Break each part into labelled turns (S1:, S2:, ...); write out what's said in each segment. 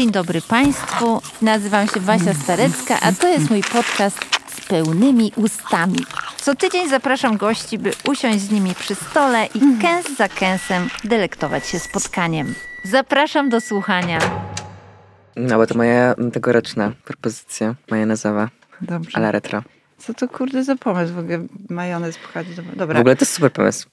S1: Dzień dobry Państwu. Nazywam się Basia Starecka, a to jest mój podcast z pełnymi ustami. Co tydzień zapraszam gości, by usiąść z nimi przy stole i kęs za kęsem delektować się spotkaniem. Zapraszam do słuchania.
S2: No bo to moja tegoroczna propozycja, majonezowa,
S3: Dobrze.
S2: ale retro.
S3: Co to kurde za pomysł w ogóle majonez pchać do...
S2: W
S3: Dobra.
S2: ogóle to jest super pomysł.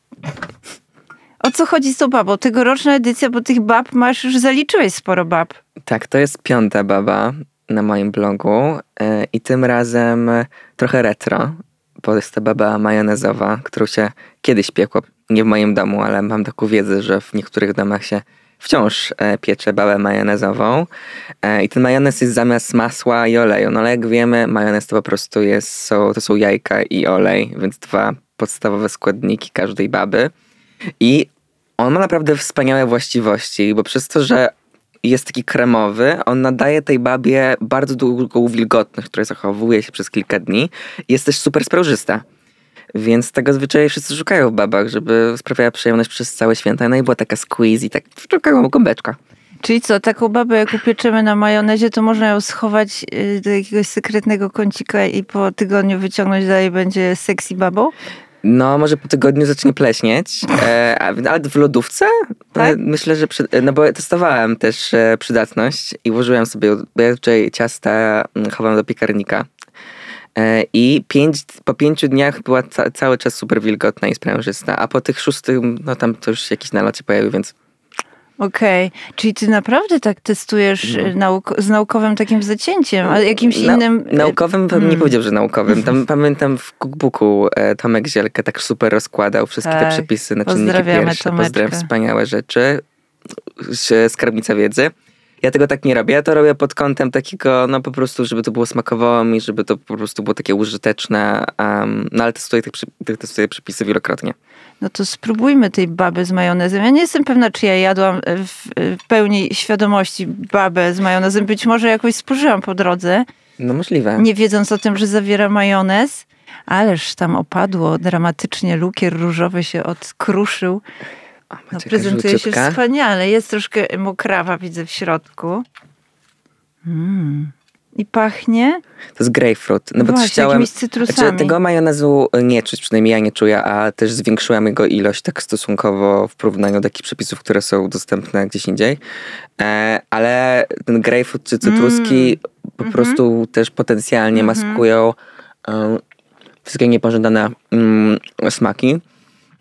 S3: O co chodzi z tą babą? Tegoroczna edycja, bo tych bab masz, już zaliczyłeś sporo bab.
S2: Tak, to jest piąta baba na moim blogu e, i tym razem trochę retro, bo jest to baba majonezowa, którą się kiedyś piekło. Nie w moim domu, ale mam taką wiedzę, że w niektórych domach się wciąż e, piecze babę majonezową. E, I ten majonez jest zamiast masła i oleju. No ale jak wiemy, majonez to po prostu jest, to są jajka i olej, więc dwa podstawowe składniki każdej baby. I on ma naprawdę wspaniałe właściwości, bo przez to, że jest taki kremowy, on nadaje tej babie bardzo długą wilgotność, która zachowuje się przez kilka dni. Jest też super sprężysta. Więc tego zwyczaju wszyscy szukają w babach, żeby sprawiała przyjemność przez całe święta. No i była taka squeeze i tak szukają gąbeczka.
S3: Czyli co, taką babę jak upieczemy na majonezie, to można ją schować y, do jakiegoś sekretnego kącika i po tygodniu wyciągnąć dalej będzie sexy babą?
S2: No, może po tygodniu zacznie pleśnieć, e, ale w lodówce?
S3: Tak?
S2: E, Myślę, że przy, no bo testowałem też e, przydatność i włożyłem sobie, bo ja tutaj ciasta mm, chowam do piekarnika. E, I pięć, po pięciu dniach była ca, cały czas super wilgotna i sprężysta, a po tych szóstych, no tam to już jakiś nalot się pojawił, więc
S3: Okej, czyli ty naprawdę tak testujesz
S2: No.
S3: y, nauk- z naukowym takim zacięciem, a jakimś
S2: Na-
S3: innym... y,
S2: Naukowym bym nie powiedział, że naukowym. Tam pamiętam w cookbooku e, Tomek Zielkę tak super rozkładał wszystkie te
S3: Tak.
S2: przepisy na czynniki
S3: Pozdrawiamy
S2: pierwsze. Pozdrawiam, wspaniałe rzeczy. Skarbnica wiedzy. Ja tego tak nie robię. Ja to robię pod kątem takiego, no po prostu, żeby to było smakowało mi, żeby to po prostu było takie użyteczne. Um, no ale testuję, tych, tych, testuję przepisy wielokrotnie.
S3: No to spróbujmy tej baby z majonezem. Ja nie jestem pewna, czy ja jadłam e, w, w pełni świadomości babę z majonezem. Być może jakoś spożyłam po drodze,
S2: No możliwe.
S3: nie wiedząc o tym, że zawiera majonez. Ależ tam opadło dramatycznie, lukier różowy się odkruszył.
S2: O,
S3: No, prezentuje się wspaniale. Jest troszkę mokrawa, widzę w środku. Mm. I pachnie
S2: To jest grapefruit. No bo
S3: Właśnie,
S2: też chciałem.
S3: jakimiś cytrusami.
S2: Znaczy, tego majonezu nie czuć, przynajmniej ja nie czuję, a też zwiększyłem jego ilość tak stosunkowo w porównaniu do takich przepisów, które są dostępne gdzieś indziej. E, ale ten grapefruit czy cytruski po
S3: Mhm.
S2: prostu też potencjalnie maskują e, wszystkie niepożądane mm, smaki.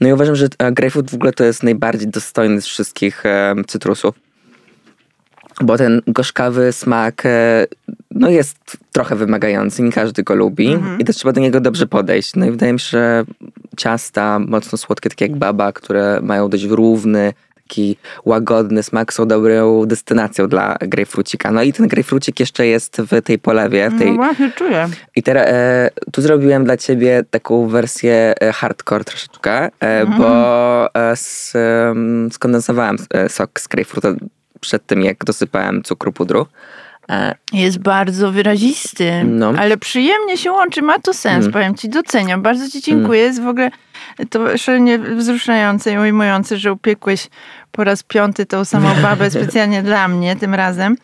S2: No i uważam, że e, grapefruit w ogóle to jest najbardziej dostojny z wszystkich e, cytrusów. Bo ten gorzkawy smak e, no jest trochę wymagający, nie każdy go lubi i też trzeba do niego dobrze podejść. No i wydaje mi się, że ciasta mocno słodkie, takie jak baba, które mają dość równy, taki łagodny smak, są dobrą destynacją dla grejpfrucika. No i ten grejpfrucik jeszcze jest w tej polewie, w tej,
S3: No właśnie czuję.
S2: i teraz e, tu zrobiłem dla ciebie taką wersję e, hardcore troszeczkę, e, bo e, em, skondensowałem e, sok z grejpfruta przed tym, jak dosypałem cukru pudru. E,
S3: Jest bardzo wyrazisty,
S2: No.
S3: ale przyjemnie się łączy, ma to sens,
S2: Mm.
S3: powiem ci, doceniam. Bardzo ci dziękuję, jest w ogóle to szalenie wzruszające i ujmujące, że upiekłeś po raz piąty tą samą babę specjalnie dla mnie tym razem.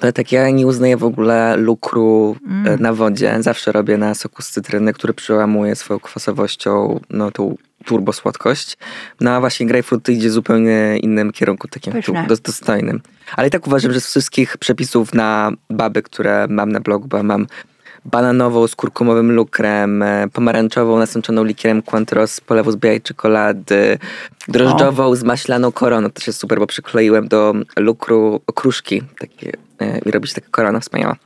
S2: to tak ja nie uznaję w ogóle lukru e, na wodzie. Zawsze robię na soku z cytryny, który przełamuje swoją kwasowością no, tą turbosłodkość. No a właśnie grapefruit idzie w zupełnie innym kierunku, takim dos- dostojnym. Ale i tak uważam, że z wszystkich przepisów na baby, które mam na blogu, bo mam bananową z kurkumowym lukrem, e, pomarańczową nasączoną likierem Cointreau z polewu z białej czekolady, drożdżową z maślaną koroną, też jest super, bo przykleiłem do lukru okruszki takie, e, i robi się taka korona wspaniała.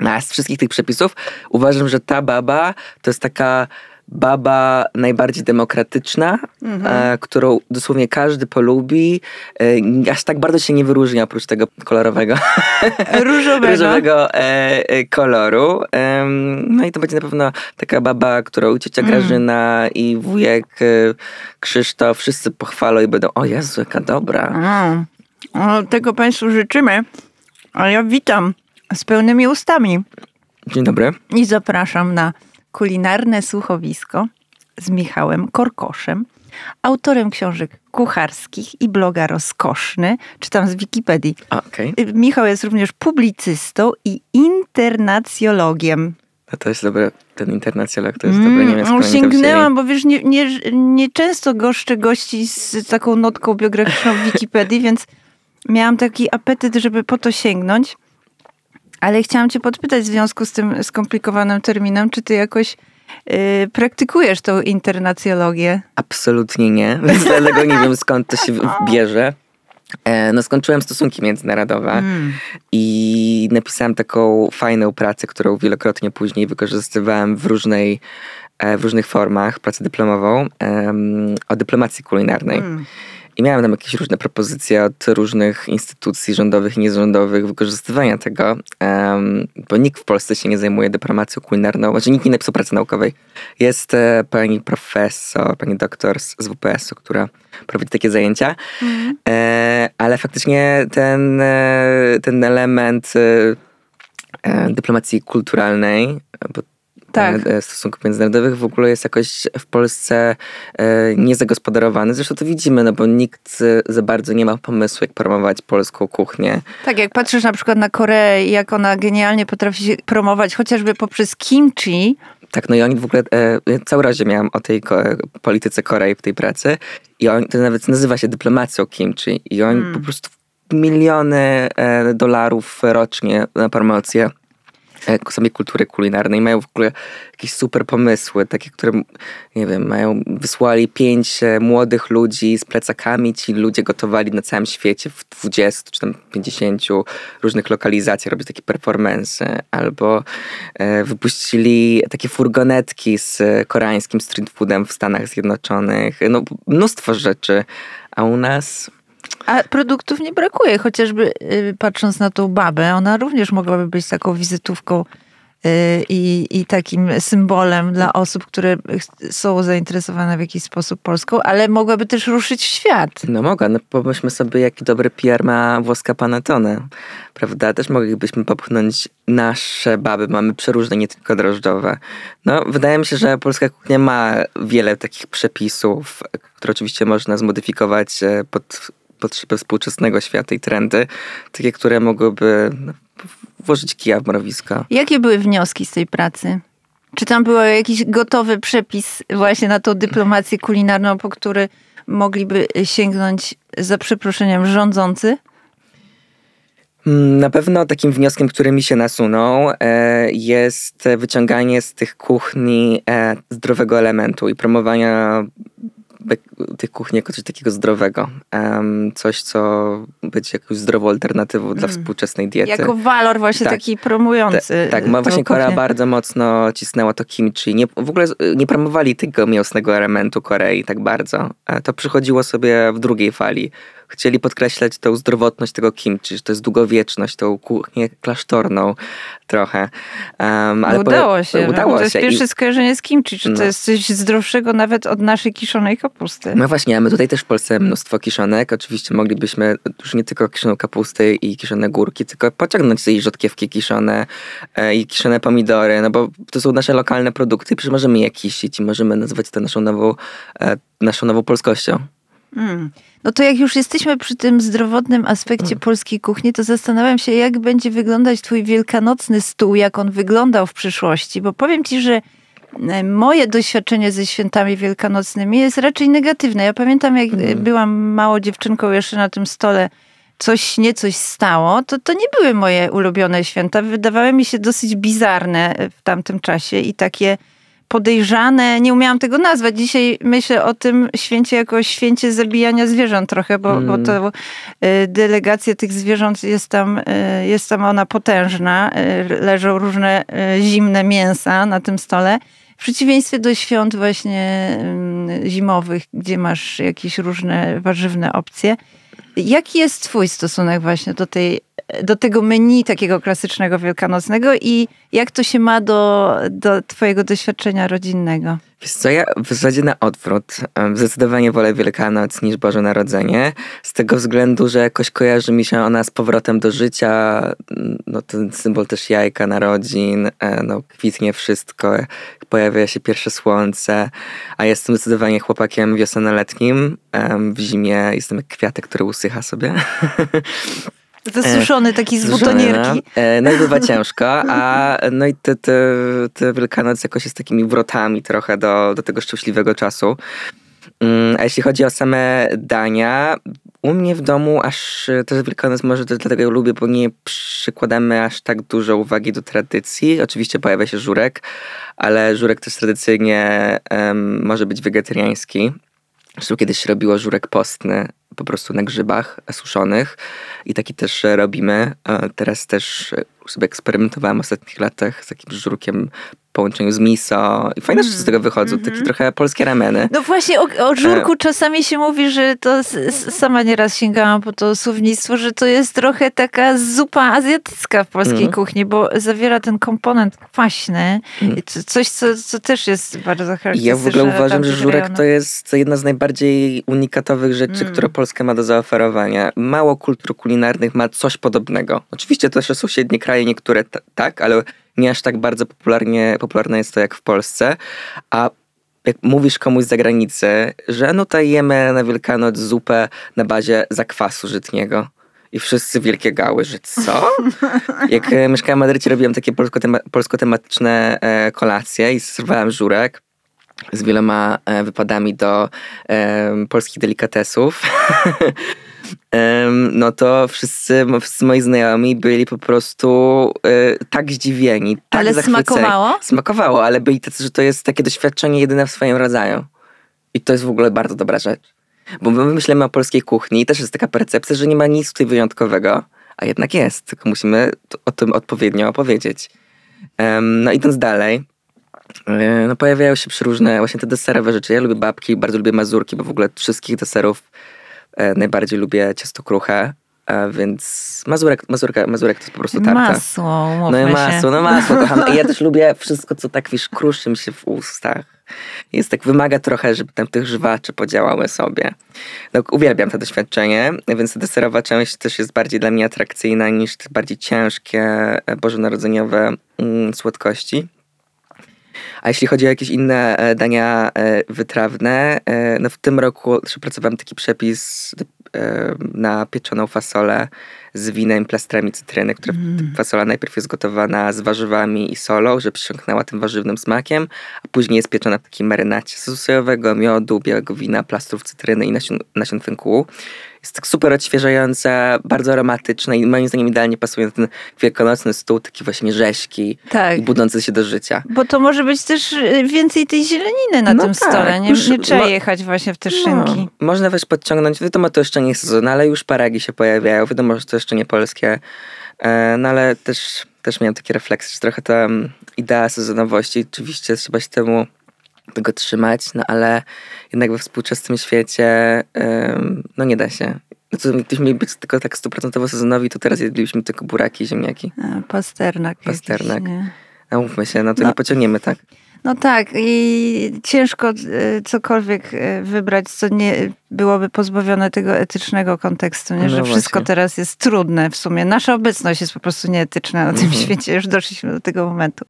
S2: No, a z wszystkich tych przepisów uważam, że ta baba to jest taka baba najbardziej demokratyczna, e, którą dosłownie każdy polubi. E, aż tak bardzo się nie wyróżnia oprócz tego kolorowego
S3: Różowego.
S2: różowego e, koloru. No i to będzie na pewno taka baba, którą ciocia Grażyna i wujek Krzysztof wszyscy pochwalą i będą, o Jezu, jaka dobra.
S3: Mm. O, tego Państwu życzymy, a ja witam z pełnymi ustami
S2: Dzień dobry.
S3: i zapraszam na kulinarne słuchowisko z Michałem Korkoszem. autorem książek kucharskich i bloga Rozkoszny, czytam z Wikipedii.
S2: Okej,
S3: Y, Michał jest również publicystą i internacjologiem.
S2: no to jest dobre, ten internacjonalek to jest dobre
S3: Mm,
S2: oni to
S3: sięgnęłam, bo wiesz, nie, nie, nie często goszczę gości z taką notką biograficzną w Wikipedii, więc miałam taki apetyt, żeby po to sięgnąć. Ale chciałam cię podpytać w związku z tym skomplikowanym terminem, czy ty jakoś y, praktykujesz tą internacjologię?
S2: Absolutnie nie, więc dlatego nie wiem skąd to się bierze. E, No skończyłem stosunki międzynarodowe
S3: Mm.
S2: i napisałem taką fajną pracę, którą wielokrotnie później wykorzystywałem w różnej e, w różnych formach, pracę dyplomową o dyplomacji kulinarnej.
S3: Mm.
S2: I miałem tam jakieś różne propozycje od różnych instytucji rządowych i niezrządowych wykorzystywania tego, bo nikt w Polsce się nie zajmuje dyplomacją kulinarną, znaczy nikt nie napisał pracy naukowej. Jest e, pani profesor, pani doktor z, WPS-u, która prowadzi takie zajęcia, e, ale faktycznie ten, e, ten element dyplomacji kulturalnej, bo
S3: Tak.
S2: e, stosunków międzynarodowych w ogóle jest jakoś w Polsce e, niezagospodarowany. Zresztą to widzimy, no bo nikt e, za bardzo nie ma pomysłu, jak promować polską kuchnię.
S3: Tak, jak patrzysz na przykład na Koreę, jak ona genialnie potrafi się promować, chociażby poprzez kimchi,
S2: Tak, no i oni w ogóle, e, cały razie miałam o tej ko- polityce Korei w tej pracy i on, to nawet nazywa się dyplomacją kimchi i oni po prostu miliony e, dolarów rocznie na promocję e, samej kultury kulinarnej. Mają w ogóle jakieś super pomysły, takie, które, nie wiem, mają, wysłali pięć e, młodych ludzi z plecakami. Ci ludzie gotowali na całym świecie w 20 czy tam 50 różnych lokalizacjach, robić takie performance. Albo e, wypuścili takie furgonetki z e, koreańskim street foodem w Stanach Zjednoczonych. No, mnóstwo rzeczy. A u nas...
S3: A produktów nie brakuje, chociażby y, patrząc na tą babę, ona również mogłaby być taką wizytówką y, i, i takim symbolem dla osób, które są zainteresowane w jakiś sposób Polską, ale mogłaby też ruszyć w świat.
S2: No mogę, no pomyślmy sobie, jaki dobry PR ma włoska Panettone, prawda? Też moglibyśmy popchnąć nasze baby, mamy przeróżne, nie tylko drożdżowe. No, wydaje mi się, że polska kuchnia ma wiele takich przepisów, które oczywiście można zmodyfikować e, pod potrzeby współczesnego świata i trendy, takie, które mogłyby no, włożyć kija w mrowisko.
S3: Jakie były wnioski z tej pracy? Czy tam był jakiś gotowy przepis właśnie na tą dyplomację kulinarną, po który mogliby sięgnąć za przeproszeniem rządzący?
S2: Mm, Na pewno takim wnioskiem, który mi się nasunął, e, jest wyciąganie z tych kuchni e, zdrowego elementu i promowania tych kuchni jako coś takiego zdrowego. Em, Coś, co będzie jakąś zdrową alternatywą dla współczesnej diety.
S3: Jako walor właśnie
S2: Tak.
S3: taki promujący.
S2: Te- tak, ma właśnie Korea bardzo mocno cisnęła to kimchi. Nie, w ogóle nie promowali tego mięsnego elementu Korei tak bardzo. E, To przychodziło sobie w drugiej fali. Chcieli podkreślać tą zdrowotność tego kimchi, że to jest długowieczność, tą kuchnię klasztorną trochę. Um,
S3: No udało się.
S2: Udało
S3: to jest
S2: się. I-
S3: pierwsze skojarzenie z kimchi. Czy to
S2: No.
S3: jest coś zdrowszego nawet od naszej kiszonej kapusty?
S2: No właśnie, mamy tutaj też w Polsce mnóstwo kiszonek. Oczywiście moglibyśmy już nie tylko kiszoną kapustę i kiszone górki, tylko pociągnąć sobie i rzodkiewki kiszone e, i kiszone pomidory, no bo to są nasze lokalne produkty i przecież możemy je kisić i możemy nazywać to naszą nową, e, naszą nową polskością.
S3: Mm. No to jak już jesteśmy przy tym zdrowotnym aspekcie polskiej kuchni, to zastanawiam się, jak będzie wyglądać twój wielkanocny stół, jak on wyglądał w przyszłości, bo powiem ci, że e, moje doświadczenie ze świętami wielkanocnymi jest raczej negatywne. Ja pamiętam, jak e, byłam małą dziewczynką jeszcze na tym stole, coś nie coś stało, to to nie były moje ulubione święta. Wydawały mi się dosyć bizarne e, w tamtym czasie i takie podejrzane, nie umiałam tego nazwać. Dzisiaj myślę o tym święcie jako święcie zabijania zwierząt trochę, bo, bo to y, delegacja tych zwierząt jest tam, y, jest tam ona potężna. Y, leżą różne zimne mięsa na tym stole. W przeciwieństwie do świąt właśnie y, zimowych, gdzie masz jakieś różne warzywne opcje. Jaki jest twój stosunek właśnie do tej do tego menu takiego klasycznego wielkanocnego i jak to się ma do, do twojego doświadczenia rodzinnego?
S2: Wiesz co, ja w zasadzie na odwrót. Zdecydowanie wolę Wielkanoc niż Boże Narodzenie. Z tego względu, że jakoś kojarzy mi się ona z powrotem do życia. No ten symbol też jajka, narodzin, e, no kwitnie wszystko, pojawia się pierwsze słońce. A jestem zdecydowanie chłopakiem wiosennoletnim. W zimie jestem jak kwiatek, który usycha sobie.
S3: Zasuszony taki z butonierki.
S2: E, No i bywa ciężko, a no i te, te, te Wielkanoc jakoś jest takimi wrotami trochę do, do tego szczęśliwego czasu. Mm, A jeśli chodzi o same dania, u mnie w domu aż e, też Wielkanoc może też dlatego ją lubię, bo nie przykładamy aż tak dużo uwagi do tradycji. Oczywiście pojawia się żurek, ale żurek też tradycyjnie em, może być wegetariański. Zresztą kiedyś robiło żurek postny, po prostu na grzybach suszonych i taki też e, robimy. E, Teraz też e, sobie eksperymentowałem w ostatnich latach z takim żurkiem w połączeniu z miso i fajne rzeczy z tego wychodzą, takie trochę polskie rameny.
S3: No właśnie o, o żurku czasami się mówi, że to sama nieraz sięgałam po to słownictwo, że to jest trochę taka zupa azjatycka w polskiej
S2: Mhm.
S3: kuchni, bo zawiera ten komponent kwaśny, i co- coś co, co też jest bardzo
S2: I ja
S3: charakterystyczne.
S2: w ogóle uważam, że żurek
S3: rejonów.
S2: to jest jedna z najbardziej unikatowych rzeczy,
S3: Mm.
S2: które Polska ma do zaoferowania. Mało kultur kulinarnych ma coś podobnego. Oczywiście to też sąsiednie kraje, niektóre t- tak, ale nie aż tak bardzo popularnie, popularne jest to jak w Polsce. A jak mówisz komuś z zagranicy, że no tutaj jemy na Wielkanoc zupę na bazie zakwasu żytniego. I wszyscy wielkie gały, że co? Jak e, mieszkałem w Madrycie, robiłem takie polsko-tema- polsko-tematyczne e, kolacje i serwowałem żurek z wieloma e, wypadami do polskich delikatesów. No to wszyscy, wszyscy moi znajomi byli po prostu e, tak zdziwieni, tak
S3: Ale
S2: zachwyceni.
S3: smakowało?
S2: Smakowało, ale byli tacy, że to jest takie doświadczenie jedyne w swoim rodzaju. I to jest w ogóle bardzo dobra rzecz. Bo my myślimy o polskiej kuchni i też jest taka percepcja, że nie ma nic tutaj wyjątkowego, a jednak jest, tylko musimy o tym odpowiednio opowiedzieć. No idąc dalej, e, no pojawiają się przeróżne właśnie te deserowe rzeczy. Ja lubię babki, bardzo lubię mazurki, bo w ogóle wszystkich deserów najbardziej lubię ciasto kruche, e, więc mazurek, mazurka, mazurek to jest po prostu tarta.
S3: Masło,
S2: No i masło,
S3: się.
S2: no masło kocham. I ja też lubię wszystko, co tak wiesz, kruszy mi się w ustach. Jest tak, wymaga trochę, żeby tam tych żwaczy podziałały sobie. No, uwielbiam to doświadczenie, więc ta deserowa część też jest bardziej dla mnie atrakcyjna niż te bardziej ciężkie e, bożonarodzeniowe mm, słodkości. A jeśli chodzi o jakieś inne e, dania e, wytrawne, e, no w tym roku przepracowałem taki przepis na pieczoną fasolę z winem plastrami cytryny, która fasola najpierw jest gotowana z warzywami i solą, żeby przysiągnęła tym warzywnym smakiem, a później jest pieczona w takiej marynacie sosu sojowego, miodu, białego wina, plastrów cytryny i nasion, nasion fenkułu. Jest tak super odświeżające, bardzo aromatyczne i moim zdaniem idealnie pasuje na ten wielkanocny stół, taki właśnie rzeźki
S3: Tak.
S2: i budzący się do życia.
S3: Bo to może być też y, więcej tej zieleniny na
S2: No
S3: tym
S2: tak,
S3: stole. Nie,
S2: już
S3: nie trzeba jechać właśnie w te szynki.
S2: No, można też podciągnąć, wiadomo, to jeszcze nie jest sezon, ale już paragi się pojawiają, wiadomo, że to jeszcze nie polskie, e, no ale też, też miałem takie refleksje, że trochę ta mm, idea sezonowości, oczywiście trzeba się temu tego trzymać, no ale jednak we współczesnym świecie no nie da się. To gdybyśmy mieli być tylko tak stuprocentowo sezonowi, to teraz jedlibyśmy tylko buraki ziemniaki.
S3: A, Pasternak. jakiś,
S2: Pasternak.
S3: nie?
S2: A mówmy się, no to
S3: No.
S2: nie pociągniemy, tak?
S3: No tak, i ciężko y, cokolwiek y, wybrać, co nie byłoby pozbawione tego etycznego kontekstu, nie?
S2: No
S3: że wszystko teraz jest trudne w sumie. Nasza obecność jest po prostu nieetyczna na tym
S2: Mhm.
S3: świecie, już doszliśmy do tego momentu.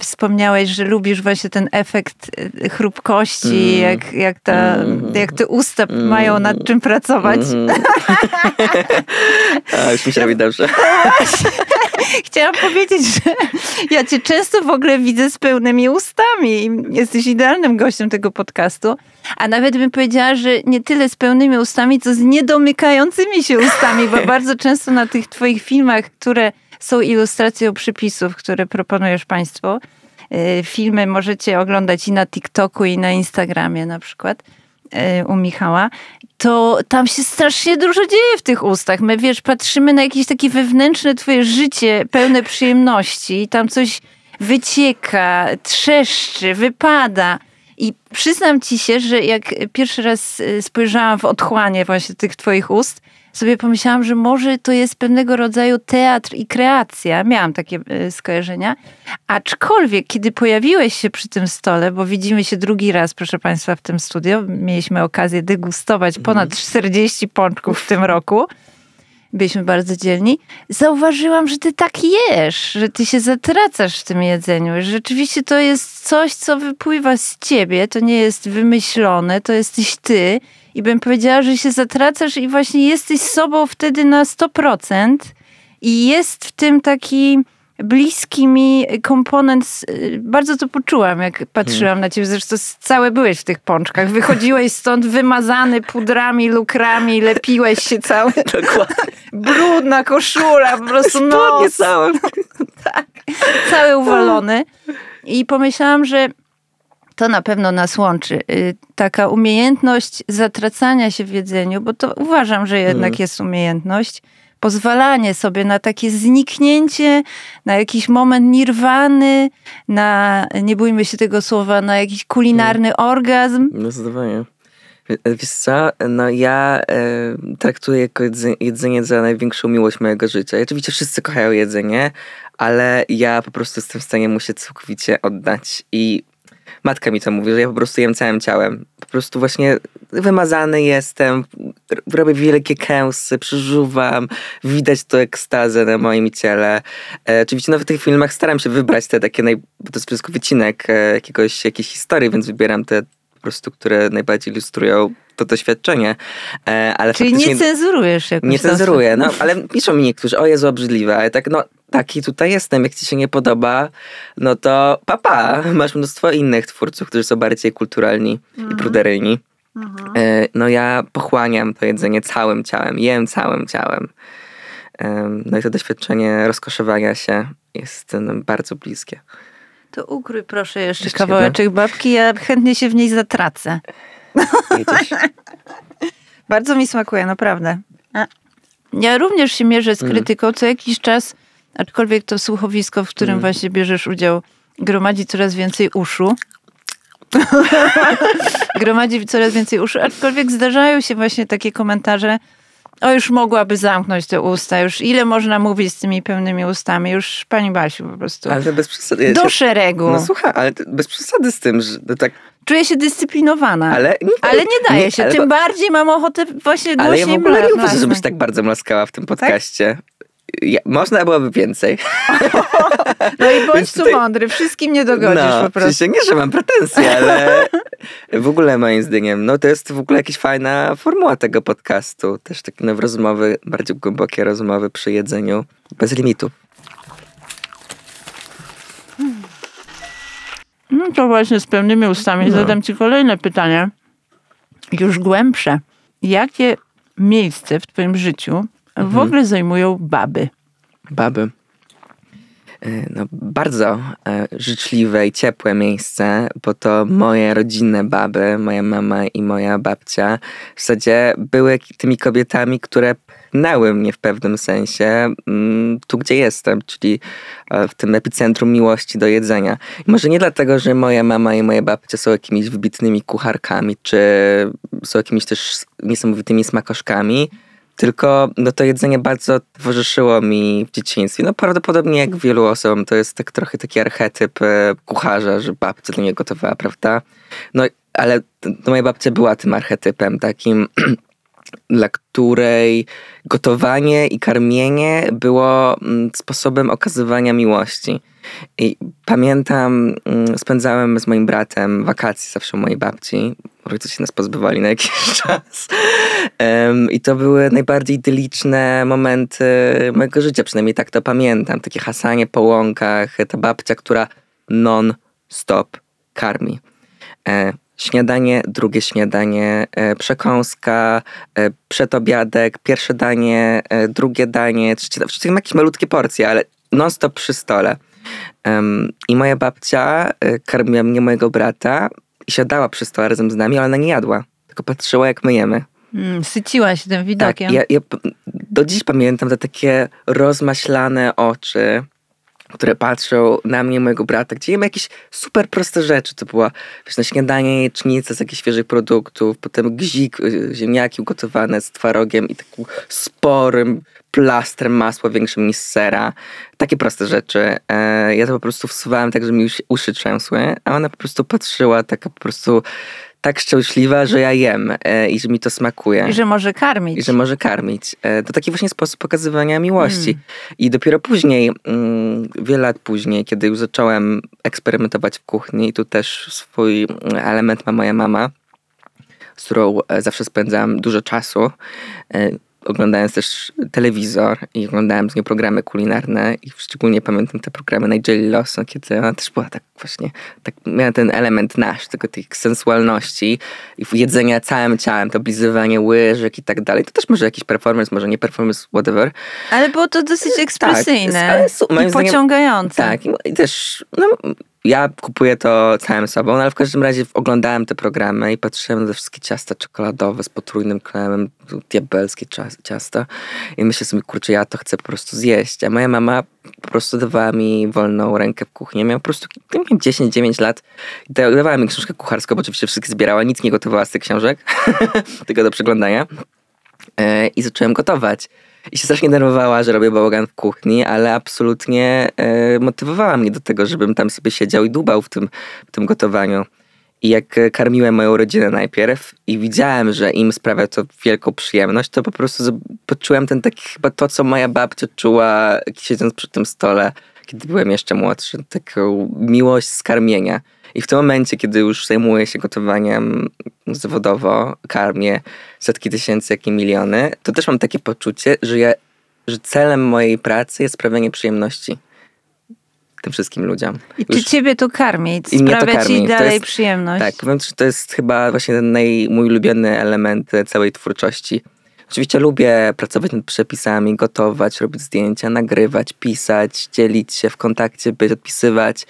S3: Wspomniałeś, że lubisz właśnie ten efekt y, chrupkości,
S2: Mm.
S3: jak, jak, ta,
S2: Mm.
S3: jak te usta
S2: Mm.
S3: mają nad czym pracować.
S2: Mhm. A, już mi się robi dobrze.
S3: Chciałam powiedzieć, że ja cię często w ogóle widzę z pełnymi ustami. Jesteś idealnym gościem tego podcastu. A nawet bym powiedziała, że nie tyle z pełnymi ustami, co z niedomykającymi się ustami, bo bardzo często na tych twoich filmach, które są ilustracją przepisów, które proponujesz państwu, y, filmy możecie oglądać i na TikToku, i na Instagramie na przykład y, u Michała, to tam się strasznie dużo dzieje w tych ustach. My, wiesz, patrzymy na jakieś takie wewnętrzne twoje życie pełne przyjemności i tam coś wycieka, trzeszczy, wypada. I przyznam ci się, że jak pierwszy raz y, spojrzałam w otchłanie właśnie tych twoich ust, sobie pomyślałam, że może to jest pewnego rodzaju teatr i kreacja. Miałam takie y, skojarzenia. Aczkolwiek, kiedy pojawiłeś się przy tym stole, bo widzimy się drugi raz, proszę Państwa, w tym studio, mieliśmy okazję degustować ponad 40 pączków w tym roku. Byliśmy bardzo dzielni. Zauważyłam, że ty tak jesz, że ty się zatracasz w tym jedzeniu. Rzeczywiście to jest coś, co wypływa z ciebie, to nie jest wymyślone, to jesteś ty. I bym powiedziała, że się zatracasz i właśnie jesteś sobą wtedy na 100%. I jest w tym taki bliski mi komponent. y, Bardzo to poczułam, jak patrzyłam na ciebie. Zresztą całe byłeś w tych pączkach. Wychodziłeś stąd wymazany pudrami, lukrami, lepiłeś się cały.
S2: Dokładnie.
S3: Brudna koszula, po prostu nos
S2: całe.
S3: cały uwalony. I pomyślałam, że to na pewno nas łączy. Y, Taka umiejętność zatracania się w jedzeniu, bo to uważam, że jednak
S2: Mhm.
S3: jest umiejętność. Pozwalanie sobie na takie zniknięcie, na jakiś moment nirwany, na, nie bójmy się tego słowa, na jakiś kulinarny orgazm.
S2: No zdecydowanie. Wie- Wiesz co, no ja e, traktuję jako jedze- jedzenie za największą miłość mojego życia. I oczywiście wszyscy kochają jedzenie, ale ja po prostu jestem w stanie mu się całkowicie oddać. I matka mi to mówi, że ja po prostu jem całym ciałem. Po prostu właśnie wymazany jestem, robię wielkie kęsy, przeżuwam, widać to ekstazę na moim ciele. E, oczywiście no, w tych filmach staram się wybrać te takie, naj... bo to jest wszystko wycinek e, jakiegoś, jakiejś historii, więc wybieram te prostu, które najbardziej ilustrują to doświadczenie. E, ale
S3: Czyli nie cenzurujesz jakoś
S2: nie cenzuruję, no ale piszą mi niektórzy, o Jezu, obrzydliwe, ale tak, no taki tutaj jestem, jak ci się nie podoba, no to papa, masz mnóstwo innych twórców, którzy są bardziej kulturalni i pruderyjni. E, No ja pochłaniam to jedzenie całym ciałem, jem całym ciałem. Em, No i to doświadczenie rozkoszowania się jest nam bardzo bliskie.
S3: To ukrój proszę jeszcze,
S2: Jeszcze
S3: kawałeczek babki, ja chętnie się w niej zatracę. Bardzo mi smakuje, naprawdę. Ja również się mierzę z
S2: Mm.
S3: krytyką co jakiś czas, aczkolwiek to słuchowisko, w którym
S2: Mm.
S3: właśnie bierzesz udział, gromadzi coraz więcej uszu. gromadzi coraz więcej uszu, aczkolwiek zdarzają się właśnie takie komentarze, o już mogłaby zamknąć te usta, już ile można mówić z tymi pełnymi ustami, już pani Basiu po prostu.
S2: Ale bez przesady. ja
S3: Do
S2: się-
S3: szeregu.
S2: No słuchaj, ale bez przesady z tym, że tak,
S3: Czuję się dyscyplinowana.
S2: ale...
S3: Ale nie daje się.
S2: ale
S3: Tym bardziej mam ochotę właśnie
S2: Ale
S3: głośniej
S2: ja w ogóle nie uważam, żebyś tak bardzo mlaskała w tym podcaście. Ja, można byłoby więcej.
S3: No i bądź tu
S2: tutaj-
S3: mądry, wszystkim nie dogodzisz
S2: no,
S3: po prostu.
S2: przecież nie, że mam pretensje, ale w ogóle moim zdaniem, no to jest w ogóle jakaś fajna formuła tego podcastu. Też takie nowe rozmowy, bardziej głębokie rozmowy przy jedzeniu, bez limitu.
S3: No to właśnie z pełnymi ustami
S2: No.
S3: zadam ci kolejne pytanie, już głębsze. Jakie miejsce w twoim życiu
S2: Mhm.
S3: w ogóle zajmują baby?
S2: Baby. E, No, bardzo e, życzliwe i ciepłe miejsce, bo to moje rodzinne baby, moja mama i moja babcia, w zasadzie były tymi kobietami, które pchnęły mnie w pewnym sensie mm, tu, gdzie jestem, czyli e, w tym epicentrum miłości do jedzenia. I może nie dlatego, że moja mama i moja babcia są jakimiś wybitnymi kucharkami, czy są jakimiś też niesamowitymi smakoszkami, tylko no, to jedzenie bardzo towarzyszyło mi w dzieciństwie. No prawdopodobnie jak wielu osobom to jest tak trochę taki archetyp e, kucharza, że babcia dla niego gotowała, prawda? No ale to moja babcia była tym archetypem takim, dla której gotowanie i karmienie było mm, sposobem okazywania miłości. I pamiętam, mm, spędzałem z moim bratem wakacje zawsze u mojej babci. Rodzice się nas pozbywali na jakiś czas. I to były najbardziej idyliczne momenty mojego życia, przynajmniej tak to pamiętam. Takie hasanie po łąkach, ta babcia, która non-stop karmi. E, śniadanie, drugie śniadanie, e, przekąska, e, przedobiadek, pierwsze danie, e, drugie danie, trzecie, wszystkie jakieś malutkie porcje, ale non-stop przy stole. I moja babcia e, karmiła mnie, mojego brata i siadała przy stole razem z nami, ale ona nie jadła, tylko patrzyła jak my jemy.
S3: Mm, syciła się tym
S2: Tak,
S3: widokiem.
S2: ja, ja p- do dziś pamiętam te takie rozmaślane oczy, które patrzą na mnie mojego brata, gdzie jemy jakieś super proste rzeczy. To była wiesz, na śniadanie jajecznica z jakichś świeżych produktów, potem gzik, y, ziemniaki ugotowane z twarogiem i takim sporym plastrem masła większym niż sera. Takie proste rzeczy. E, ja to po prostu wsuwałem tak, że mi uszy trzęsły, a ona po prostu patrzyła taka po prostu tak szczęśliwa, że ja jem e, i że mi to smakuje.
S3: I że może karmić.
S2: I że może karmić. E, To taki właśnie sposób pokazywania miłości. I dopiero później, mm, wiele lat później, kiedy już zacząłem eksperymentować w kuchni, i tu też swój mm, element ma moja mama, z którą zawsze spędzałem dużo czasu. Oglądając też telewizor i oglądałem z nią programy kulinarne i szczególnie pamiętam te programy Nigeli Lawson, kiedy ona też była tak właśnie, tak miała ten element nasz, tego tej sensualności i jedzenia całym ciałem, to oblizywanie łyżek i tak dalej. To też może jakiś performance, może nie performance, whatever.
S3: Ale było to dosyć ekspresyjne
S2: Tak, ale su- moim
S3: i
S2: zdaniem-
S3: pociągające.
S2: Tak, i, i też no, ja kupuję to całym sobą, no, ale w każdym razie oglądałem te programy i patrzyłem na te wszystkie ciasta czekoladowe z potrójnym kremem, diabelskie cia- ciasta i myślę sobie, kurczę, ja to chcę po prostu zjeść. A moja mama po prostu dawała mi wolną rękę w kuchni. Miałam po prostu ja miałem 10-9 lat i da- dawała mi książkę kucharską, bo oczywiście wszystkie zbierała, nic nie gotowała z tych książek, tylko do przeglądania. E, i zacząłem gotować. I się strasznie denerwowała, że robię bałagan w kuchni, ale absolutnie e, motywowała mnie do tego, żebym tam sobie siedział i dubał w tym, w tym gotowaniu. I jak e, karmiłem moją rodzinę najpierw i widziałem, że im sprawia to wielką przyjemność, to po prostu poczułem ten taki chyba to, co moja babcia czuła siedząc przy tym stole, kiedy byłem jeszcze młodszy. Taką miłość z karmienia. I w tym momencie, kiedy już zajmuję się gotowaniem zawodowo, karmię setki tysięcy, jak i miliony, to też mam takie poczucie, że, ja, że celem mojej pracy jest sprawianie przyjemności tym wszystkim ludziom.
S3: I czy
S2: Już-
S3: ciebie to karmi?
S2: I mnie to
S3: Sprawia
S2: karmi.
S3: ci dalej
S2: jest-
S3: przyjemność?
S2: Tak, powiem że to jest chyba właśnie ten naj, mój ulubiony element e, całej twórczości. Oczywiście lubię pracować nad przepisami, gotować, robić zdjęcia, nagrywać, pisać, dzielić się w kontakcie, być, odpisywać,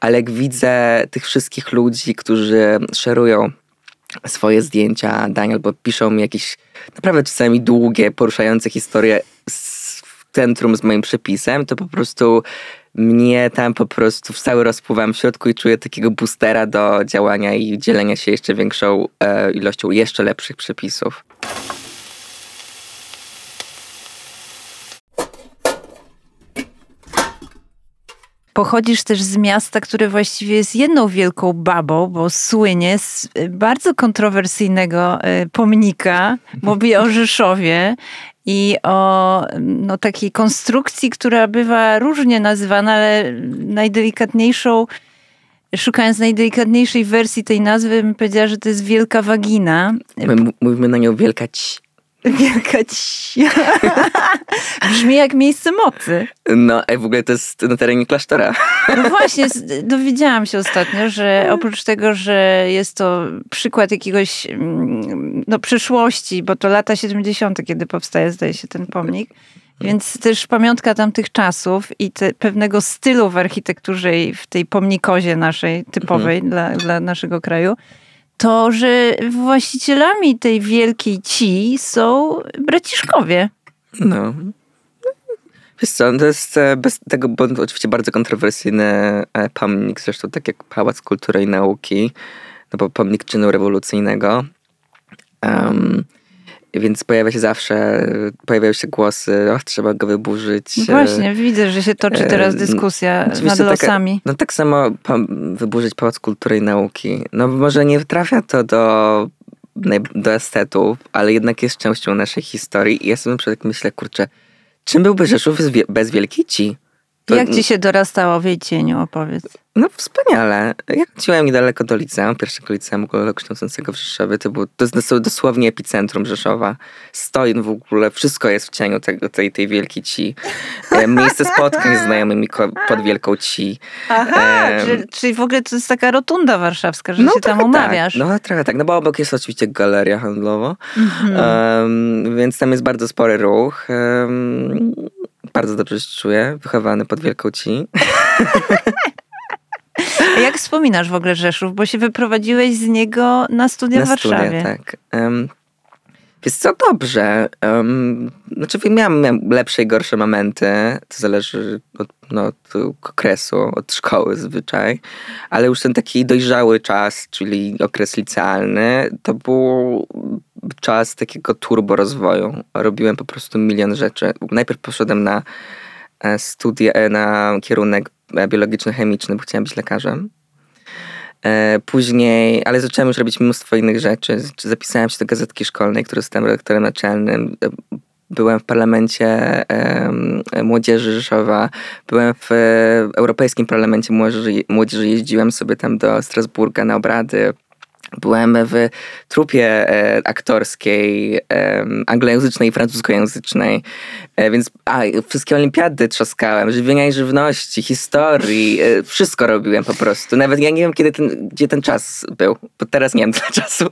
S2: ale jak widzę tych wszystkich ludzi, którzy szerują swoje zdjęcia, dań, albo piszą mi jakieś naprawdę czasami długie, poruszające historie z, centrum z moim przepisem, to po prostu mnie tam po prostu cały rozpływam w środku i czuję takiego boostera do działania i dzielenia się jeszcze większą e, ilością jeszcze lepszych przepisów.
S3: Pochodzisz też z miasta, które właściwie jest jedną wielką babą, bo słynie z y, bardzo kontrowersyjnego y, pomnika. Mówię o Rzeszowie i o no, takiej konstrukcji, która bywa różnie nazywana, ale najdelikatniejszą, szukając najdelikatniejszej wersji tej nazwy, bym powiedziała, że to jest wielka wagina.
S2: My mówimy na nią wielka ci.
S3: Wielka ci. Brzmi jak miejsce mocy.
S2: No, a w ogóle to jest na terenie klasztora.
S3: No właśnie, dowiedziałam się ostatnio, że oprócz tego, że jest to przykład jakiegoś mm, no, przyszłości, bo to lata 70., kiedy powstaje, zdaje się, ten pomnik, więc też pamiątka tamtych czasów i te, pewnego stylu w architekturze i w tej pomnikozie naszej, typowej dla, dla naszego kraju, to, że właścicielami tej wielkiej ci są braciszkowie.
S2: No. Wiesz co, to jest e, bez tego, bo oczywiście bardzo kontrowersyjny e, pomnik, zresztą tak jak Pałac Kultury i Nauki, no bo pomnik czynu rewolucyjnego. Em, więc pojawia się zawsze, pojawiają się głosy, och, trzeba go wyburzyć.
S3: No
S2: e,
S3: Właśnie, widzę, że się toczy teraz
S2: e,
S3: dyskusja nad
S2: taka-
S3: losami.
S2: No tak samo pa- wyburzyć Pałac Kultury i Nauki. No może nie trafia to do, do estetów, ale jednak jest częścią naszej historii i ja sobie na przykład myślę, kurczę, czym byłby Rzeszów bez Wielkiej Ci? To-
S3: Jak ci się dorastało w jej cieniu, opowiedz.
S2: No wspaniale. Ja chodziłem niedaleko do liceum, pierwszego liceum ogólnokształcącego w Rzeszowie. To, było, to jest dos- dosłownie epicentrum Rzeszowa. Stoi w ogóle, wszystko jest w cieniu tego, tej, tej wielkiej ci. E, Miejsce spotkań z znajomymi pod wielką ci.
S3: Aha,
S2: Em,
S3: czyli, czyli w ogóle to jest taka rotunda warszawska, że się tam
S2: trochę
S3: umawiasz.
S2: Tak. No trochę tak, no bo obok jest oczywiście galeria handlowa,
S3: Mhm.
S2: em, więc tam jest bardzo spory ruch. em, bardzo dobrze się czuję, wychowany pod wielką ci.
S3: A Jak wspominasz w ogóle Rzeszów? Bo się wyprowadziłeś z niego na studia w
S2: Na studia,
S3: Warszawie.
S2: tak. Em, Wiesz co, dobrze. Um, znaczy miałem, miałem lepsze i gorsze momenty. To zależy od, no, od okresu, od szkoły zwyczaj. Ale już ten taki dojrzały czas, czyli okres licealny, to był czas takiego turbo rozwoju. Robiłem po prostu milion rzeczy. Najpierw poszedłem na e, studia, e, na kierunek biologiczno-chemiczny, bo chciałem być lekarzem. E, później, ale zacząłem już robić mnóstwo innych rzeczy. Zapisałem się do gazetki szkolnej, której jestem redaktorem naczelnym. E, byłem w parlamencie Młodzieży Rzeszowa, byłem w Europejskim Parlamencie Młodzieży jeździłem sobie tam do Strasburga na obrady. Byłem w trupie e, aktorskiej, e, anglojęzycznej i francuskojęzycznej, e, więc a, wszystkie olimpiady trzaskałem, żywienia i żywności, historii, e, wszystko robiłem po prostu. Nawet ja nie wiem, kiedy ten, gdzie ten czas był, bo teraz nie wiem tyle czasu.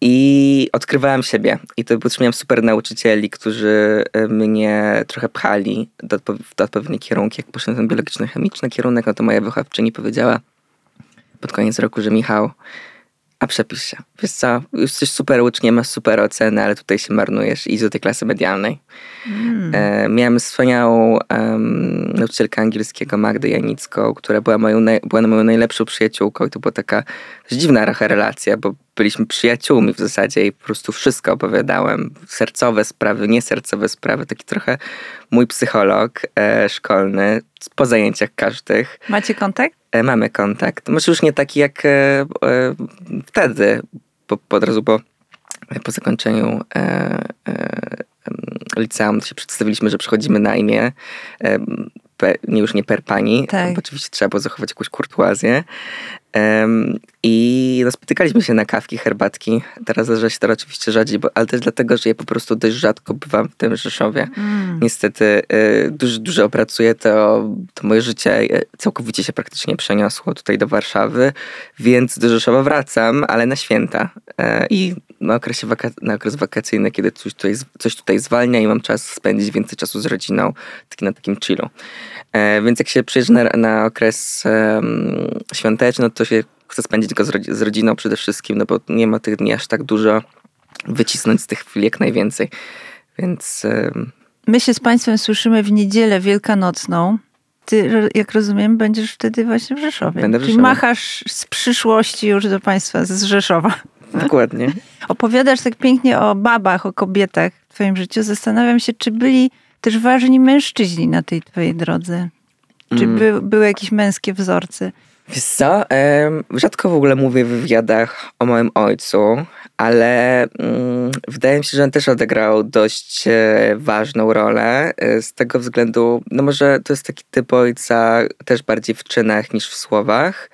S2: I odkrywałem siebie. I to miałem super nauczycieli, którzy e, mnie trochę pchali do, do odpowiednie kierunki. Jak poszedłem ten biologiczno-chemiczny kierunek, no to moja wychowawczyni powiedziała, pod koniec roku, że Michał, a przepisz się. Wiesz co, jesteś super uczniem, masz super oceny, ale tutaj się marnujesz. Idź do tej klasy medialnej. Mm. E, miałem wspaniałą um, nauczycielkę angielskiego, Magdę Janicką, która była moją, była moją najlepszą przyjaciółką i to była taka dziwna relacja, bo byliśmy przyjaciółmi w zasadzie i po prostu wszystko opowiadałem. Sercowe sprawy, niesercowe sprawy. Taki trochę mój psycholog e, szkolny po zajęciach każdych.
S3: Macie kontakt?
S2: E, mamy kontakt. Może już nie taki jak e, e, wtedy, po, po od razu po, po zakończeniu liceum się przedstawiliśmy, że przychodzimy na imię nie już nie per pani, tak. bo oczywiście trzeba było zachować jakąś kurtuazję. Um, I no, spotykaliśmy się na kawki, herbatki. Teraz zdarza się to oczywiście rzadziej, bo, ale też dlatego, że ja po prostu dość rzadko bywam w tym Rzeszowie. Mm. Niestety y, dużo, dużo pracuję, to, to moje życie y, całkowicie się praktycznie przeniosło tutaj do Warszawy, więc do Rzeszowa wracam, ale na święta. Y, I na, okresie waka- na okres wakacyjny, kiedy coś tutaj, coś tutaj zwalnia i mam czas spędzić więcej czasu z rodziną, taki na takim chillu. E, więc jak się przyjeżdża na, na okres świąteczny, no to się chce spędzić go z, rodzi- z rodziną przede wszystkim, no bo nie ma tych dni aż tak dużo, wycisnąć z tych chwil jak najwięcej. Więc...
S3: My się z Państwem słyszymy w niedzielę wielkanocną. Ty, jak rozumiem, będziesz wtedy właśnie w Rzeszowie.
S2: Będę w Rzeszowie.
S3: Czyli machasz z przyszłości już do Państwa z Rzeszowa.
S2: Dokładnie.
S3: Opowiadasz tak pięknie o babach, o kobietach w Twoim życiu. Zastanawiam się, czy byli też ważni mężczyźni na tej twojej drodze? Czy mm. by, były jakieś męskie wzorce?
S2: Wiesz co, rzadko w ogóle mówię w wywiadach o moim ojcu, ale mm, wydaje mi się, że on też odegrał dość e, ważną rolę e, z tego względu, no może to jest taki typ ojca też bardziej w czynach niż w słowach,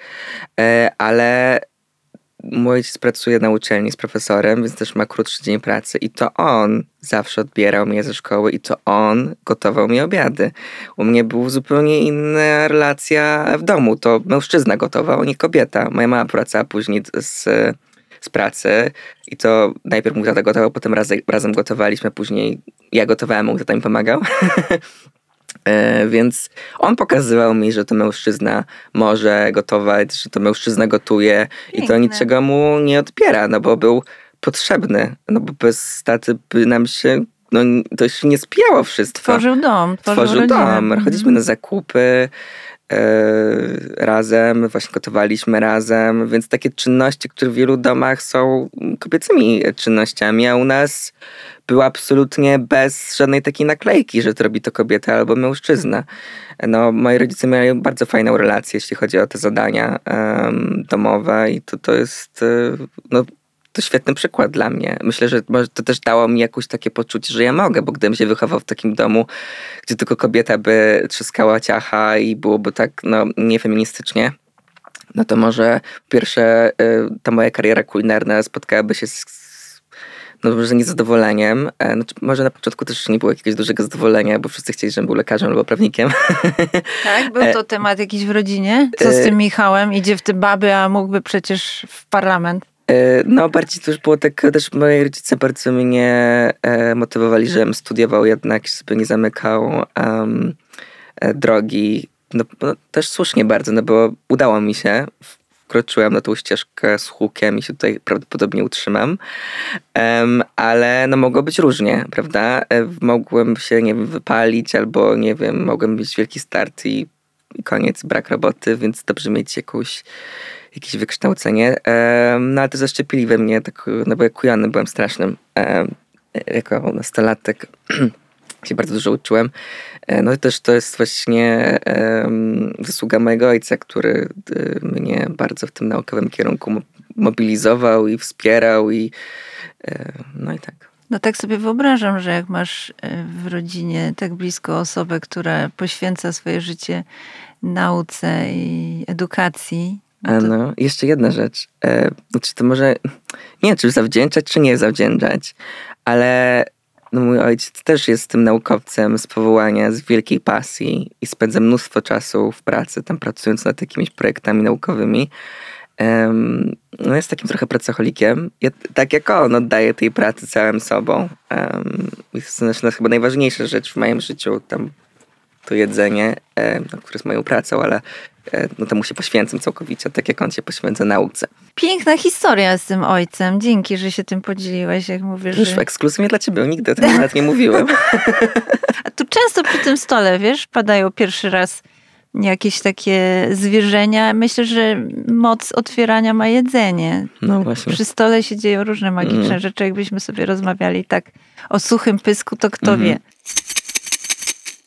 S2: e, ale mój ojciec pracuje na uczelni z profesorem, więc też ma krótszy dzień pracy i to on zawsze odbierał mnie ze szkoły i to on gotował mi obiady. U mnie była zupełnie inna relacja w domu. To mężczyzna gotował, nie kobieta. Moja mama wracała później z, z pracy i to najpierw mój tata gotował, potem razem, razem gotowaliśmy, później ja gotowałem, mój tata mi pomagał. E, więc on pokazywał mi, że to mężczyzna może gotować, że to mężczyzna gotuje Piękne. i to niczego mu nie odbiera, no bo był potrzebny, no bo bez taty by nam się, no to się nie spijało wszystko.
S3: Tworzył dom.
S2: Tworzył, tworzył dom. Chodziliśmy na zakupy, razem, właśnie gotowaliśmy razem, więc takie czynności, które w wielu domach są kobiecymi czynnościami, a u nas była absolutnie bez żadnej takiej naklejki, że to robi to kobieta albo mężczyzna. No, moi rodzice mieli bardzo fajną relację, jeśli chodzi o te zadania um, domowe i to, to jest e, no, to świetny przykład dla mnie. Myślę, że to też dało mi jakieś takie poczucie, że ja mogę, bo gdybym się wychował w takim domu, gdzie tylko kobieta by trzaskała ciacha i byłoby tak no, niefeministycznie, no to może pierwsze y, ta moja kariera kulinarna spotkałaby się z no może niezadowoleniem. Znaczy, może na początku też nie było jakiegoś dużego zadowolenia, bo wszyscy chcieli, żebym był lekarzem albo prawnikiem.
S3: Tak? Był to temat jakiś w rodzinie? Co z tym Michałem? Idzie w te baby, a mógłby przecież w parlament.
S2: E, no, bardziej to już było tak, też moi rodzice bardzo mnie e, motywowali, żebym studiował jednak, żeby nie zamykał um, drogi. No, no, też słusznie bardzo, no bo udało mi się wkroczyłem na tą ścieżkę z hukiem i się tutaj prawdopodobnie utrzymam. Em, ale no mogło być różnie, prawda? Mogłem się, nie wiem, wypalić albo, nie wiem, mogłem mieć wielki start i, i koniec, brak roboty, więc dobrze mieć jakąś jakieś wykształcenie. No ale to zaszczepili we mnie, tak, no bo jak kujany byłem strasznym. Jako nastolatek się bardzo dużo uczyłem. E, No i też to jest właśnie zasługa mojego ojca, który y, mnie bardzo w tym naukowym kierunku mo- mobilizował i wspierał i e, no i tak.
S3: No tak sobie wyobrażam, że jak masz e, w rodzinie tak blisko osobę, która poświęca swoje życie nauce i edukacji. No to,
S2: no, jeszcze jedna rzecz. E, Znaczy to może, nie czy zawdzięczać, czy nie zawdzięczać, ale no mój ojciec też jest tym naukowcem z powołania, z wielkiej pasji i spędza mnóstwo czasu w pracy, tam pracując nad jakimiś projektami naukowymi. Em, no jest takim trochę pracocholikiem. Ja, tak jak on oddaje tej pracy całym sobą. Um, jest to chyba najważniejsza rzecz w moim życiu, tam to jedzenie, no, które jest moją pracą, ale e, no, temu się poświęcam całkowicie, tak jak on się poświęca nauce.
S3: Piękna historia z tym ojcem. Dzięki, że się tym podzieliłeś, jak mówisz.
S2: Wiesz,
S3: Że...
S2: ekskluzywnie dla ciebie, nigdy o tym nawet nie mówiłem.
S3: A tu często przy tym stole, wiesz, padają pierwszy raz jakieś takie zwierzenia. Myślę, że moc otwierania ma jedzenie.
S2: No właśnie.
S3: Przy stole się dzieją różne magiczne
S2: Mm.
S3: rzeczy. Jakbyśmy sobie rozmawiali tak o suchym pysku, to kto
S2: Mhm.
S3: wie.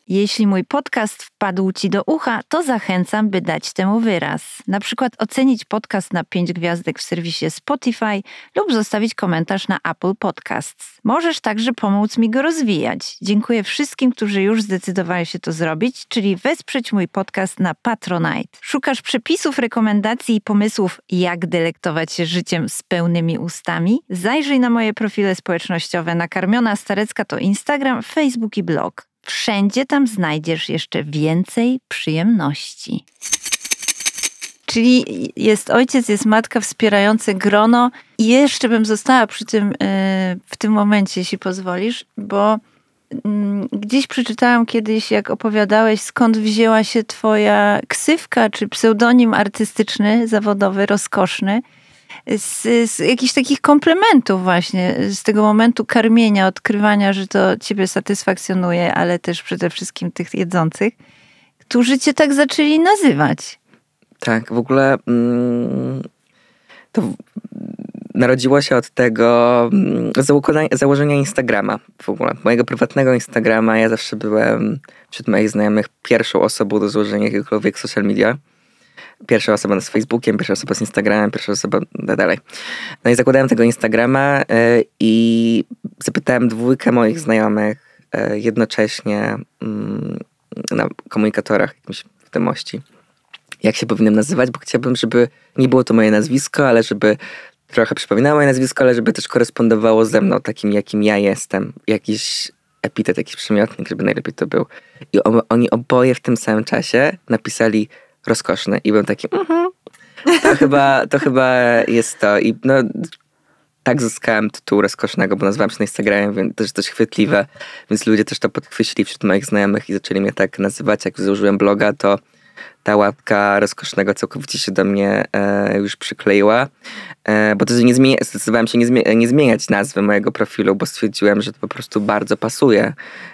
S3: Jeśli mój podcast wpadł Ci do ucha, to zachęcam, by dać temu wyraz. Na przykład ocenić podcast na 5 gwiazdek w serwisie Spotify lub zostawić komentarz na Apple Podcasts. Możesz także pomóc mi go rozwijać. Dziękuję wszystkim, którzy już zdecydowali się to zrobić, czyli wesprzeć mój podcast na Patronite. Szukasz przepisów, rekomendacji i pomysłów, jak delektować się życiem z pełnymi ustami? Zajrzyj na moje profile społecznościowe. Nakarmiona Starecka to Instagram, Facebook i blog. Wszędzie tam znajdziesz jeszcze więcej przyjemności. Czyli jest ojciec, jest matka wspierające grono. I jeszcze bym została przy tym e, w tym momencie, jeśli pozwolisz, bo mm, gdzieś przeczytałam kiedyś, jak opowiadałeś, skąd wzięła się twoja ksywka czy pseudonim artystyczny, zawodowy, rozkoszny. Z, z jakichś takich komplementów właśnie, z tego momentu karmienia, odkrywania, że to ciebie satysfakcjonuje, ale też przede wszystkim tych jedzących, którzy cię tak zaczęli nazywać.
S2: Tak, w ogóle mm, to narodziło się od tego mm, założenia Instagrama w ogóle. Mojego prywatnego Instagrama. Ja zawsze byłem wśród moich znajomych pierwszą osobą do złożenia jakiegokolwiek social media. Pierwsza osoba z Facebookiem, pierwsza osoba z Instagramem, pierwsza osoba tak dalej. No i zakładałem tego Instagrama e, i zapytałem dwójkę moich znajomych e, jednocześnie mm, na komunikatorach jakimś wiadomości jak się powinienem nazywać, bo chciałbym, żeby nie było to moje nazwisko, ale żeby trochę przypominało moje nazwisko, ale żeby też korespondowało ze mną, takim jakim ja jestem. Jakiś epitet, jakiś przymiotnik, żeby najlepiej to był. I oni oboje w tym samym czasie napisali rozkoszne i byłem taki, mhm, to, chyba, to chyba jest to. I no, tak zyskałem tytuł rozkosznego, bo nazywałem się na Instagramie, więc też dość chwytliwe, więc ludzie też to podchwycili wśród moich znajomych i zaczęli mnie tak nazywać. Jak założyłem bloga, to ta łatka rozkosznego całkowicie się do mnie e, już przykleiła, e, bo to nie zmienia, zdecydowałem się nie, nie zmieniać nazwy mojego profilu, bo stwierdziłem, że to po prostu bardzo pasuje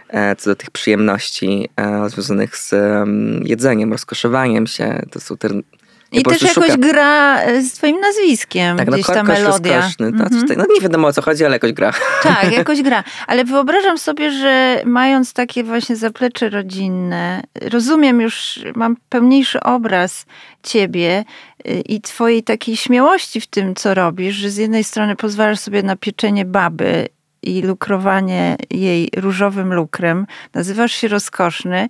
S2: e, co do tych przyjemności e, związanych z em, jedzeniem, rozkoszowaniem się. To są te,
S3: I też jakoś
S2: szukam-
S3: gra e, z twoim nazwiskiem,
S2: tak, no
S3: gdzieś ta
S2: kosz
S3: melodia.
S2: rozkoszny, to,
S3: Mhm.
S2: tutaj, no nie wiadomo o co chodzi, ale jakoś gra.
S3: Tak, jakoś gra. Ale wyobrażam sobie, że mając takie właśnie zaplecze rodzinne, rozumiem już, mam pełniejszy obraz ciebie y, i twojej takiej śmiałości w tym, co robisz, że z jednej strony pozwalasz sobie na pieczenie baby i lukrowanie jej różowym lukrem, nazywasz się rozkoszny.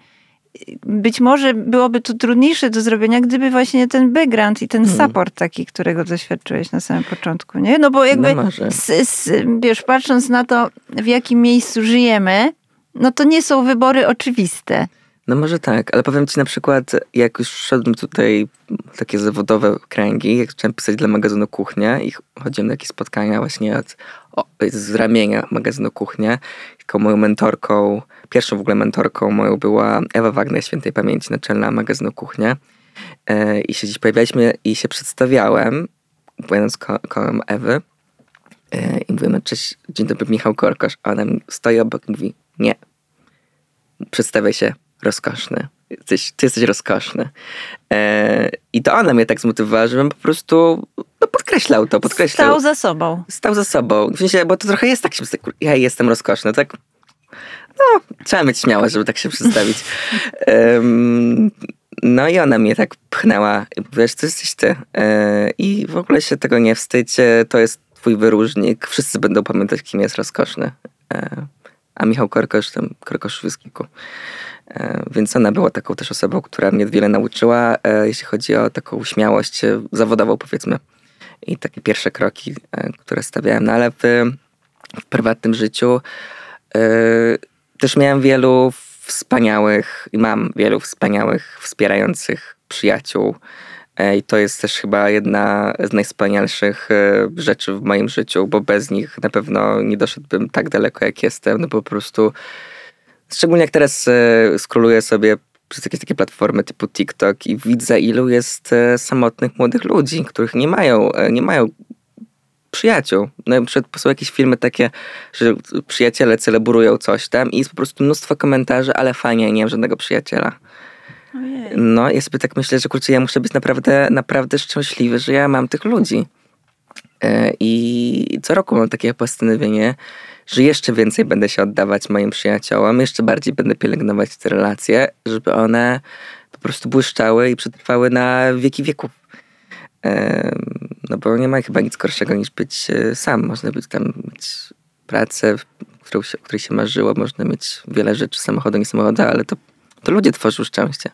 S3: Być może byłoby to trudniejsze do zrobienia, gdyby właśnie ten background i ten
S2: Hmm.
S3: support taki, którego doświadczyłeś na samym początku, nie? No bo jakby,
S2: No
S3: z, z, wiesz, patrząc na to, w jakim miejscu żyjemy, no to nie są wybory oczywiste.
S2: No może tak, ale powiem ci na przykład, jak już szedłem tutaj w takie zawodowe kręgi, jak zacząłem pisać dla magazynu Kuchnia i chodziłem na jakieś spotkania właśnie od, o, z ramienia magazynu Kuchnia, taką moją mentorką, pierwszą w ogóle mentorką moją była Ewa Wagner, świętej pamięci, naczelna magazynu Kuchnia. e, i się gdzieś pojawialiśmy i się przedstawiałem, będąc ko- kołem Ewy e, i mówimy, cześć, dzień dobry, Michał Korkosz. A ona stoi obok i mówi, nie, przedstawiaj się rozkoszny. Jesteś, ty jesteś rozkoszny. E, I to ona mnie tak zmotywowała, żebym po prostu no, podkreślał to, podkreślał.
S3: Stał za sobą.
S2: Stał za sobą. W sensie, bo to trochę jest tak, że ja jestem rozkoszny, tak? No, trzeba mieć śmiałość, żeby tak się przedstawić. Em, no i ona mnie tak pchnęła, wiesz, to jesteś ty. E, I w ogóle się tego nie wstydź, e, to jest twój wyróżnik. Wszyscy będą pamiętać, kim jest rozkoszny. E, a Michał Korkosz, tam Korkosz w. E, Więc ona była taką też osobą, która mnie wiele nauczyła, jeśli chodzi o taką śmiałość zawodową, powiedzmy. I takie pierwsze kroki, które stawiałem. No ale w, w prywatnym życiu też miałem wielu wspaniałych i mam wielu wspaniałych, wspierających przyjaciół. E, I to jest też chyba jedna z najwspanialszych e, rzeczy w moim życiu, bo bez nich na pewno nie doszedłbym tak daleko, jak jestem. No po prostu, szczególnie jak teraz e, scrolluję sobie przez jakieś takie platformy typu TikTok i widzę, ilu jest samotnych młodych ludzi, których nie mają, nie mają przyjaciół. No na przykład są jakieś filmy takie, że przyjaciele celebrują coś tam i jest po prostu mnóstwo komentarzy, ale fajnie, nie mam żadnego przyjaciela.
S3: Ojej.
S2: No ja sobie tak myślę, że kurczę, ja muszę być naprawdę, naprawdę szczęśliwy, że ja mam tych ludzi. E, I co roku mam takie postanowienie, że jeszcze więcej będę się oddawać moim przyjaciołom, jeszcze bardziej będę pielęgnować te relacje, żeby one po prostu błyszczały i przetrwały na wieki wieków. No bo nie ma chyba nic gorszego niż być e, sam. Można być tam, mieć pracę, którą się, o której się marzyło, można mieć wiele rzeczy, samochodu, nie samochodu, ale to, to ludzie tworzą szczęście.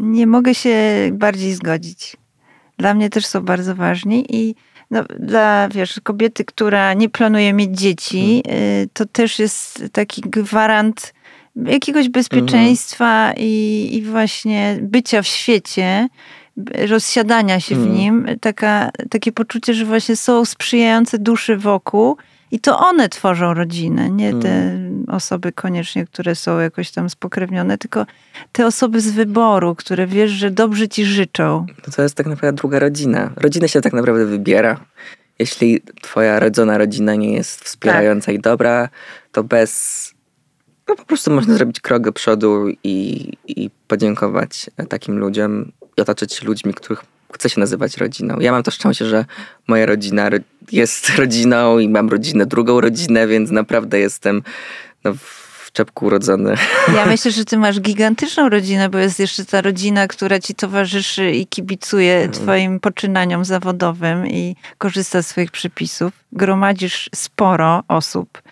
S3: Nie mogę się bardziej zgodzić. Dla mnie też są bardzo ważni i no, dla, wiesz, kobiety, która nie planuje mieć dzieci, y, to też jest taki gwarant jakiegoś bezpieczeństwa i, i właśnie bycia w świecie, rozsiadania się w
S2: Mhm.
S3: nim, taka, takie poczucie, że właśnie są sprzyjające duszy wokół i to one tworzą rodzinę, nie te osoby koniecznie, które są jakoś tam spokrewnione, tylko te osoby z wyboru, które wiesz, że dobrze ci życzą.
S2: No to jest tak naprawdę druga rodzina. Rodzinę się tak naprawdę wybiera. Jeśli twoja rodzona rodzina nie jest wspierająca i dobra, to bez... No po prostu można zrobić krok do przodu i, i podziękować takim ludziom i otaczać się ludźmi, których chce się nazywać rodziną. Ja mam to szczęście, że moja rodzina ro- jest rodziną i mam rodzinę, drugą rodzinę, więc naprawdę jestem no, w czepku urodzony.
S3: Ja myślę, że ty masz gigantyczną rodzinę, bo jest jeszcze ta rodzina, która ci towarzyszy i kibicuje twoim poczynaniom zawodowym i korzysta z swoich przepisów. Gromadzisz sporo osób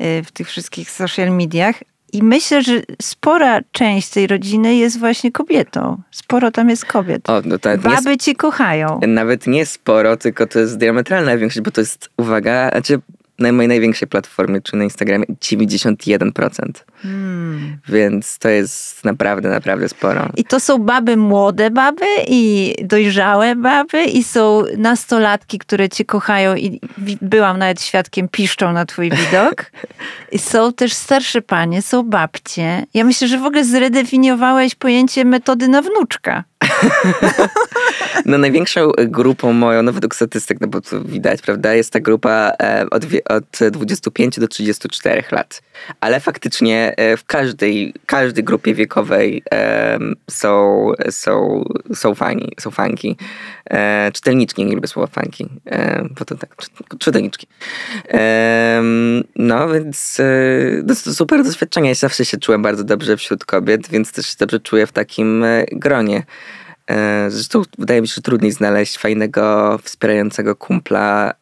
S3: y, w tych wszystkich social mediach. I myślę, że spora część tej rodziny jest właśnie kobietą. Sporo tam jest kobiet.
S2: O, no to nie
S3: Baby cię kochają.
S2: Nawet nie sporo, tylko to jest diametralna większość, bo to jest, uwaga, znaczy na mojej największej platformie, czy na Instagramie, 91%.
S3: Hmm.
S2: Więc to jest naprawdę, naprawdę sporo.
S3: I to są baby młode baby i dojrzałe baby i są nastolatki, które cię kochają i byłam nawet świadkiem, piszczą na twój widok. I są też starsze panie, są babcie. Ja myślę, że w ogóle zredefiniowałeś pojęcie metody na wnuczka.
S2: No największą grupą moją, no według statystyk, no bo to widać, prawda, jest ta grupa e, od, od 25 do 34 lat. Ale faktycznie e, w każdej, każdej grupie wiekowej są, są, są fani, są fanki. E, czytelniczki, nie lubię słowa fanki, bo to tak, czy- czytelniczki. No więc no, to super doświadczenie. Ja zawsze się czułem bardzo dobrze wśród kobiet, więc też się dobrze czuję w takim gronie. E, Zresztą wydaje mi się, że trudniej znaleźć fajnego, wspierającego kumpla,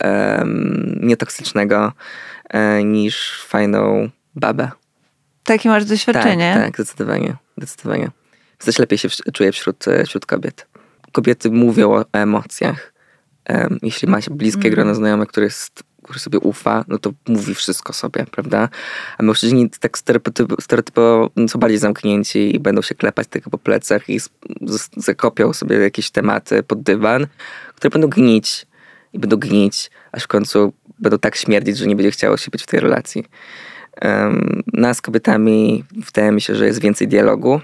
S2: nietoksycznego, e, niż fajną babę.
S3: Takie masz doświadczenie.
S2: Tak, tak, zdecydowanie. zdecydowanie. Też lepiej się czuję wśród, wśród kobiet. Kobiety mówią o emocjach. Em, jeśli ma się bliskie grono znajomych, które, jest, które sobie ufa, no to mówi wszystko sobie, prawda? A mężczyźni tak stereotypowo, są bardziej zamknięci i będą się klepać tylko po plecach i zakopią sobie jakieś tematy pod dywan, które będą gnić i będą gnić, aż w końcu będą tak śmierdzić, że nie będzie chciało się być w tej relacji. Em, nas z kobietami wydaje mi się, że jest więcej dialogu,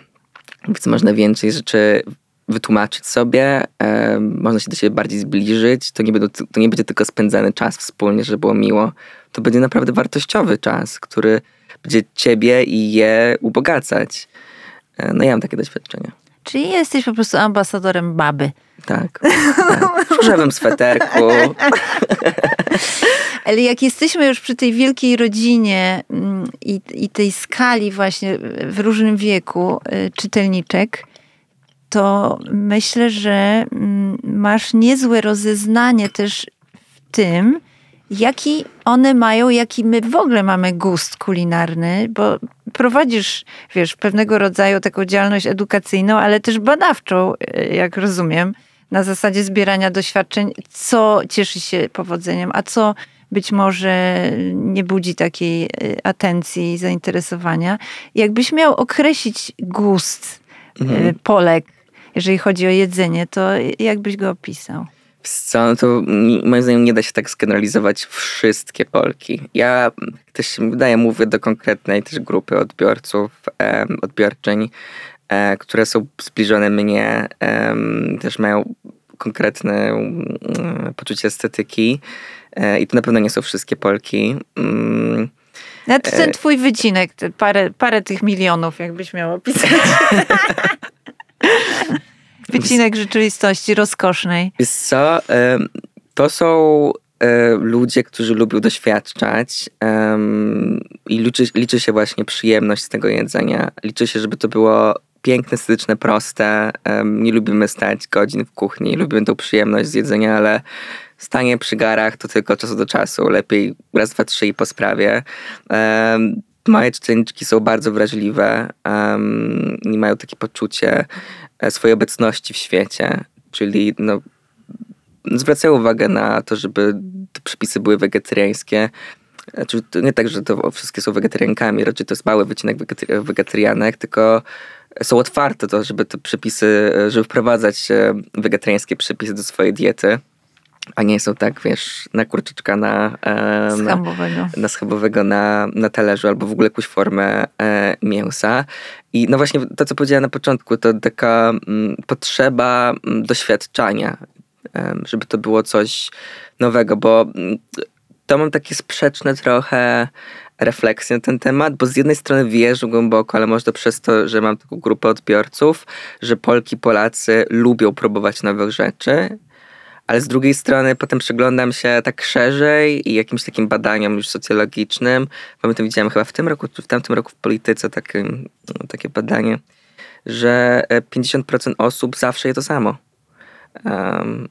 S2: Więc można więcej rzeczy wytłumaczyć sobie, e, można się do siebie bardziej zbliżyć. To nie, będą, to nie będzie tylko spędzany czas wspólnie, żeby było miło. To będzie naprawdę wartościowy czas, który będzie ciebie i je ubogacać. E, no ja mam takie doświadczenia.
S3: Czyli jesteś po prostu ambasadorem baby.
S2: Tak. tak. W różowym sweterku.
S3: Ale jak jesteśmy już przy tej wielkiej rodzinie mm, i, i tej skali właśnie w różnym wieku y, czytelniczek, to myślę, że mm, masz niezłe rozeznanie też w tym, jaki one mają, jaki my w ogóle mamy gust kulinarny, bo prowadzisz, wiesz, pewnego rodzaju taką działalność edukacyjną, ale też badawczą, y, jak rozumiem, na zasadzie zbierania doświadczeń, co cieszy się powodzeniem, a co być może nie budzi takiej y, atencji i zainteresowania. Jakbyś miał określić gust mhm. Polek, jeżeli chodzi o jedzenie, to jakbyś go opisał?
S2: Co, no to moim zdaniem nie da się tak sgeneralizować wszystkie Polki. Ja też się wydaje, mówię do konkretnej też grupy odbiorców, um, odbiorczyń, e, które są zbliżone mnie, um, też mają konkretne um, poczucie estetyki e, i to na pewno nie są wszystkie Polki. Um,
S3: no to ten twój wycinek, te parę, parę tych milionów, jakbyś miał opisać. Wycinek rzeczywistości rozkosznej.
S2: Wiesz co, to są e, ludzie, którzy lubią doświadczać i liczy, liczy się właśnie przyjemność z tego jedzenia. Liczy się, żeby to było piękne, estetyczne, proste. Nie lubimy stać godzin w kuchni, lubimy tą przyjemność z jedzenia, ale stanie przy garach to tylko czasu do czasu. Lepiej raz, dwa, trzy i po sprawie. Moje czytelniczki są bardzo wrażliwe um, i mają takie poczucie e, swojej obecności w świecie, czyli no, zwracają uwagę na to, żeby te przepisy były wegetariańskie. Znaczy, nie tak, że to wszystkie są wegetariankami, raczej to jest mały wycinek wegetarianek, tylko są otwarte to, żeby te przepisy, żeby wprowadzać e, wegetariańskie przepisy do swojej diety a nie są tak, wiesz, na kurczyczka na,
S3: e, schabowego.
S2: na, schabowego na, na talerzu albo w ogóle jakąś formę e, mięsa. I no właśnie to, co powiedziałem na początku, to taka m, mm, potrzeba m, mm, doświadczania, e, żeby to było coś nowego, bo m, mm, to mam takie sprzeczne trochę refleksje na ten temat, bo z jednej strony wierzę głęboko, ale może to przez to, że mam taką grupę odbiorców, że Polki, Polacy lubią próbować nowych rzeczy ale z drugiej strony potem przyglądam się tak szerzej i jakimś takim badaniom już socjologicznym. Pamiętam, widziałem chyba w tym roku, czy w tamtym roku w polityce takie, no, takie badanie, że 50% e, osób zawsze je to samo. Um,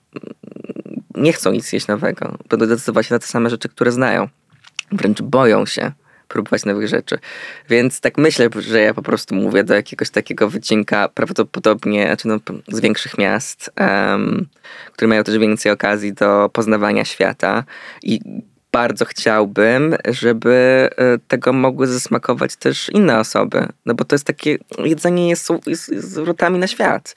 S2: nie chcą nic jeść nowego. Będą decydować się na te same rzeczy, które znają. Wręcz boją się próbować nowych rzeczy. Więc tak myślę, że ja po prostu mówię do jakiegoś takiego wycinka prawdopodobnie znaczy no, z większych miast, um, które mają też więcej okazji do poznawania świata i bardzo chciałbym, żeby e, tego mogły zasmakować też inne osoby. No bo to jest takie, jedzenie jest, jest, jest na świat.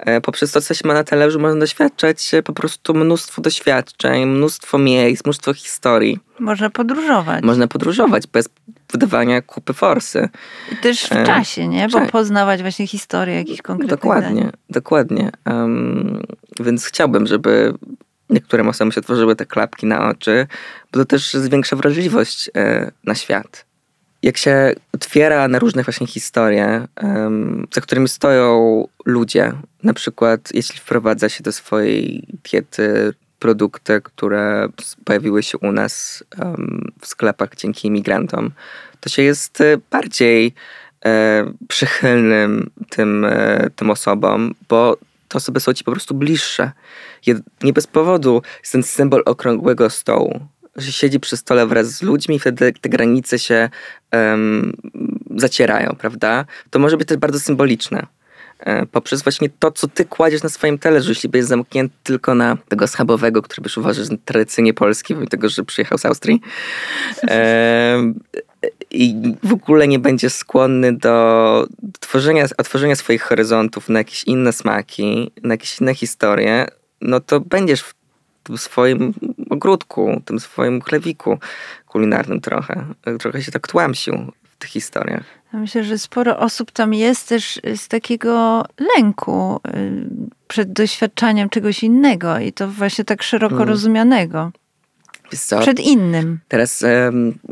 S2: E, poprzez to, co się ma na talerzu, można doświadczać po prostu mnóstwo doświadczeń, mnóstwo miejsc, mnóstwo historii.
S3: Można podróżować.
S2: Można podróżować bez wydawania kupy forsy.
S3: I też w e, czasie, nie? Bo poznawać właśnie historię jakichś konkretnych
S2: Dokładnie, dań. dokładnie. Um, więc chciałbym, żeby niektórym osobom się tworzyły te klapki na oczy, bo to też zwiększa wrażliwość e, na świat jak się otwiera na różne właśnie historie, um, za którymi stoją ludzie, na przykład jeśli wprowadza się do swojej diety produkty, które pojawiły się u nas um, w sklepach dzięki imigrantom, to się jest e, bardziej e, przychylnym tym, e, tym osobom, bo te osoby są ci po prostu bliższe. Nie bez powodu jest ten symbol okrągłego stołu siedzi przy stole wraz z ludźmi wtedy te granice się um, zacierają, prawda? To może być też bardzo symboliczne. E, poprzez właśnie to, co ty kładziesz na swoim talerzu, jeśli będziesz zamknięty tylko na tego schabowego, który byś uważał, że tradycyjnie polski, mimo tego, że przyjechał z Austrii. E, i w ogóle nie będziesz skłonny do tworzenia, otworzenia swoich horyzontów na jakieś inne smaki, na jakieś inne historie, no to będziesz w tym swoim ogródku, tym swoim chlewiku kulinarnym trochę. Trochę się tak tłamsił tych historiach.
S3: Myślę, że sporo osób tam jest też z takiego lęku y, przed doświadczaniem czegoś innego i to właśnie tak szeroko
S2: Mm.
S3: rozumianego.
S2: Co?
S3: Przed innym.
S2: Teraz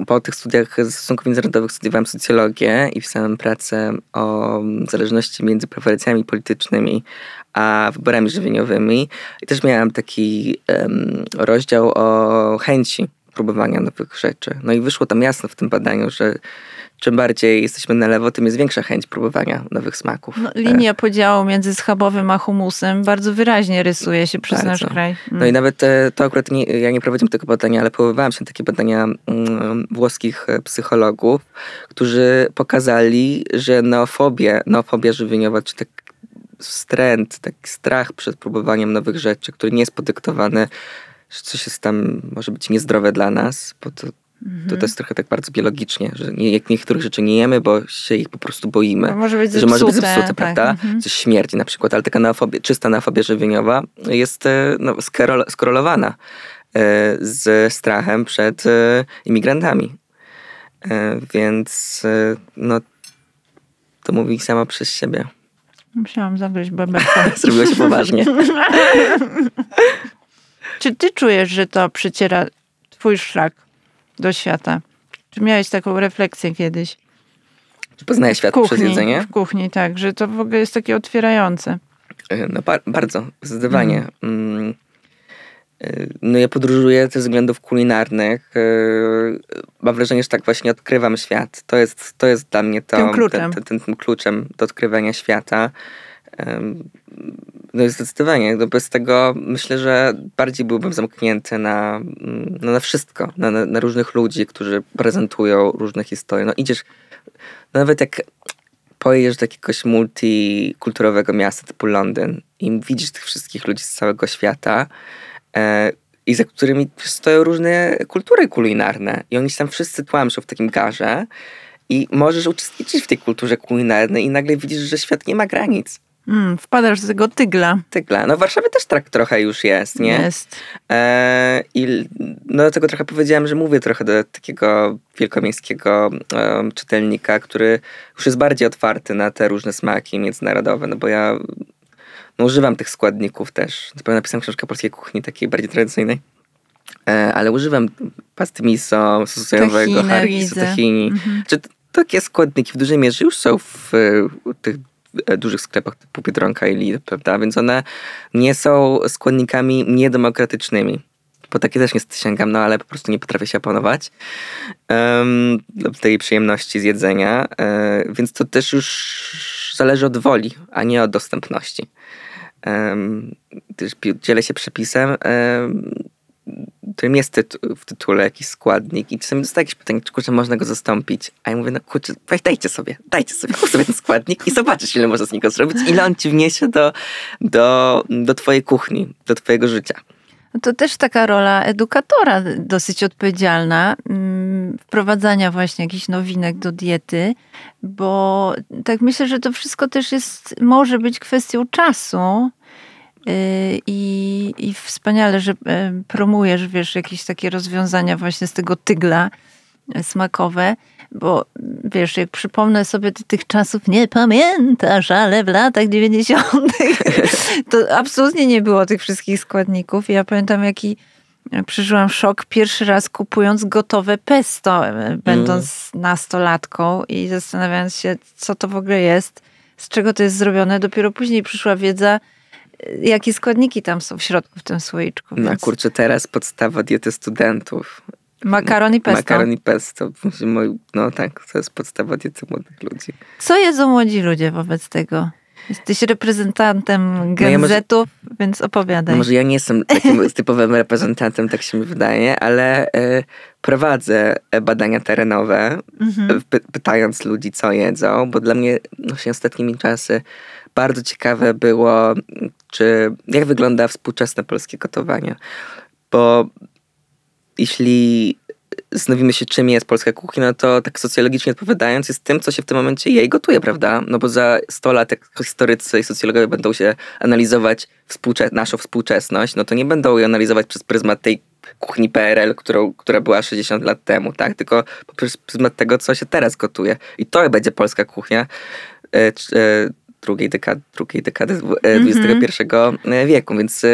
S2: po tych studiach stosunków międzynarodowych studiowałem socjologię i pisałem pracę o zależności między preferencjami politycznymi a wyborami żywieniowymi. I też miałem taki em, rozdział o chęci próbowania nowych rzeczy. No i wyszło tam jasno w tym badaniu, że czym bardziej jesteśmy na lewo, tym jest większa chęć próbowania nowych smaków.
S3: No, linia podziału między schabowym a humusem bardzo wyraźnie rysuje się przez
S2: Bardzo.
S3: nasz kraj.
S2: No i nawet e, to akurat nie, ja nie prowadziłem tego badania, ale powoływałem się na takie badania mm, włoskich e, psychologów, którzy pokazali, że neofobia, neofobia żywieniowa, czy tak wstręt, taki strach przed próbowaniem nowych rzeczy, który nie jest podyktowany, że coś jest tam, może być niezdrowe dla nas, bo to, to, to jest trochę tak bardzo biologicznie, że nie, jak niektórych rzeczy nie jemy, bo się ich po prostu boimy
S3: może być
S2: że może być
S3: zepsute,
S2: zepsute,
S3: tak,
S2: prawda?
S3: mhm.
S2: Coś śmierdzi na przykład, ale taka neofobia, czysta neofobia żywieniowa jest e, no, skorelowana e, z strachem przed e, imigrantami. Więc no, to mówi sama przez siebie.
S3: Musiałam zagryźć bebeka.
S2: Zrobiło się poważnie.
S3: Czy ty czujesz, że to przyciera twój szlak do świata? Czy miałeś taką refleksję kiedyś?
S2: Czy poznaję świat przez
S3: kuchni,
S2: jedzenie?
S3: w kuchni, tak, że to w ogóle jest takie otwierające.
S2: E, No ba- bardzo, zdecydowanie. Mm. E, No ja podróżuję ze względów kulinarnych. E, Mam wrażenie, że tak właśnie odkrywam świat. To jest, to jest dla mnie to,
S3: Tym kluczem.
S2: Ten, ten, tym kluczem do odkrywania świata. No zdecydowanie, bez tego myślę, że bardziej byłbym zamknięty na, mm, no na wszystko, na, na, różnych ludzi, którzy prezentują różne historie. No idziesz, nawet jak pojedziesz do jakiegoś multikulturowego miasta typu Londyn i widzisz tych wszystkich ludzi z całego świata e, i za którymi stoją różne kultury kulinarne i oni się tam wszyscy tłamszą w takim garze i możesz uczestniczyć w tej kulturze kulinarnej i nagle widzisz, że świat nie ma granic.
S3: Mm, wpadasz z tego tygla.
S2: Tygla. No w Warszawie też tak trochę już jest, nie?
S3: Jest.
S2: E, I no dlatego trochę powiedziałem, że mówię trochę do takiego wielkomiejskiego em, czytelnika, który już jest bardziej otwarty na te różne smaki międzynarodowe, no bo ja no, używam tych składników też. Na pewno napisałem książkę o polskiej kuchni, takiej bardziej tradycyjnej. E, ale używam pasty miso, sosu sojowego, harisu, tahini.
S3: Mhm.
S2: Czy t- takie składniki w dużej mierze już są w, e, tych dużych sklepach typu Biedronka i Lidl, prawda? Więc one nie są składnikami niedemokratycznymi. Po takie też niestety sięgam, no ale po prostu nie potrafię się opanować um, tej przyjemności z jedzenia. E, więc to też już zależy od woli, a nie od dostępności. Um, też dzielę się przepisem, um, którym jest tytu- w tytule jakiś składnik i czasami dostaję jakieś pytanie, czy kurczę, można go zastąpić. A ja mówię, no kurczę, weź dajcie sobie, dajcie sobie, sobie ten składnik i zobaczysz, ile można z niego zrobić, ile on ci wniesie do, do, do twojej kuchni, do twojego życia.
S3: No to też taka rola edukatora dosyć odpowiedzialna, mm, wprowadzania właśnie jakichś nowinek do diety, bo tak myślę, że to wszystko też jest, może być kwestią czasu. Yy, I, I wspaniale, że e, promujesz, wiesz, jakieś takie rozwiązania właśnie z tego tygla e, smakowe, bo wiesz, jak przypomnę sobie ty tych czasów, nie pamiętasz, ale w latach 90. to absolutnie nie było tych wszystkich składników. Ja pamiętam, jaki przeżyłam szok pierwszy raz kupując gotowe pesto, e, będąc nastolatką i zastanawiając się, co to w ogóle jest, z czego to jest zrobione. Dopiero później przyszła wiedza, e, jakie składniki tam są w środku w tym słoiczku.
S2: No
S3: Więc
S2: kurczę, teraz podstawa diety studentów.
S3: makaron i pesto.
S2: Makaron i pesto. No tak, to jest podstawa diety młodych ludzi.
S3: Co jedzą młodzi ludzie wobec tego? Jesteś reprezentantem
S2: No ja może-
S3: genzetów, więc opowiadaj.
S2: No może ja nie jestem takim typowym reprezentantem, tak się mi wydaje, ale e, prowadzę e, badania terenowe,
S3: Mhm.
S2: py- pytając ludzi, co jedzą, bo dla mnie no, się ostatnimi czasy bardzo ciekawe było, czy jak wygląda współczesne polskie gotowanie. Bo jeśli zastanowimy się, czym jest polska kuchnia, no to tak socjologicznie odpowiadając, jest tym, co się w tym momencie je i gotuje, prawda? No bo za 100 lat, jak historycy i socjologowie będą się analizować współcze- naszą współczesność, no to nie będą jej analizować przez pryzmat tej kuchni PRL, którą, która była 60 lat temu, tak? Tylko poprzez pryzmat tego, co się teraz gotuje. I to będzie polska kuchnia e, e, drugiej dekady, drugiej dekady e, XXI wieku, więc e,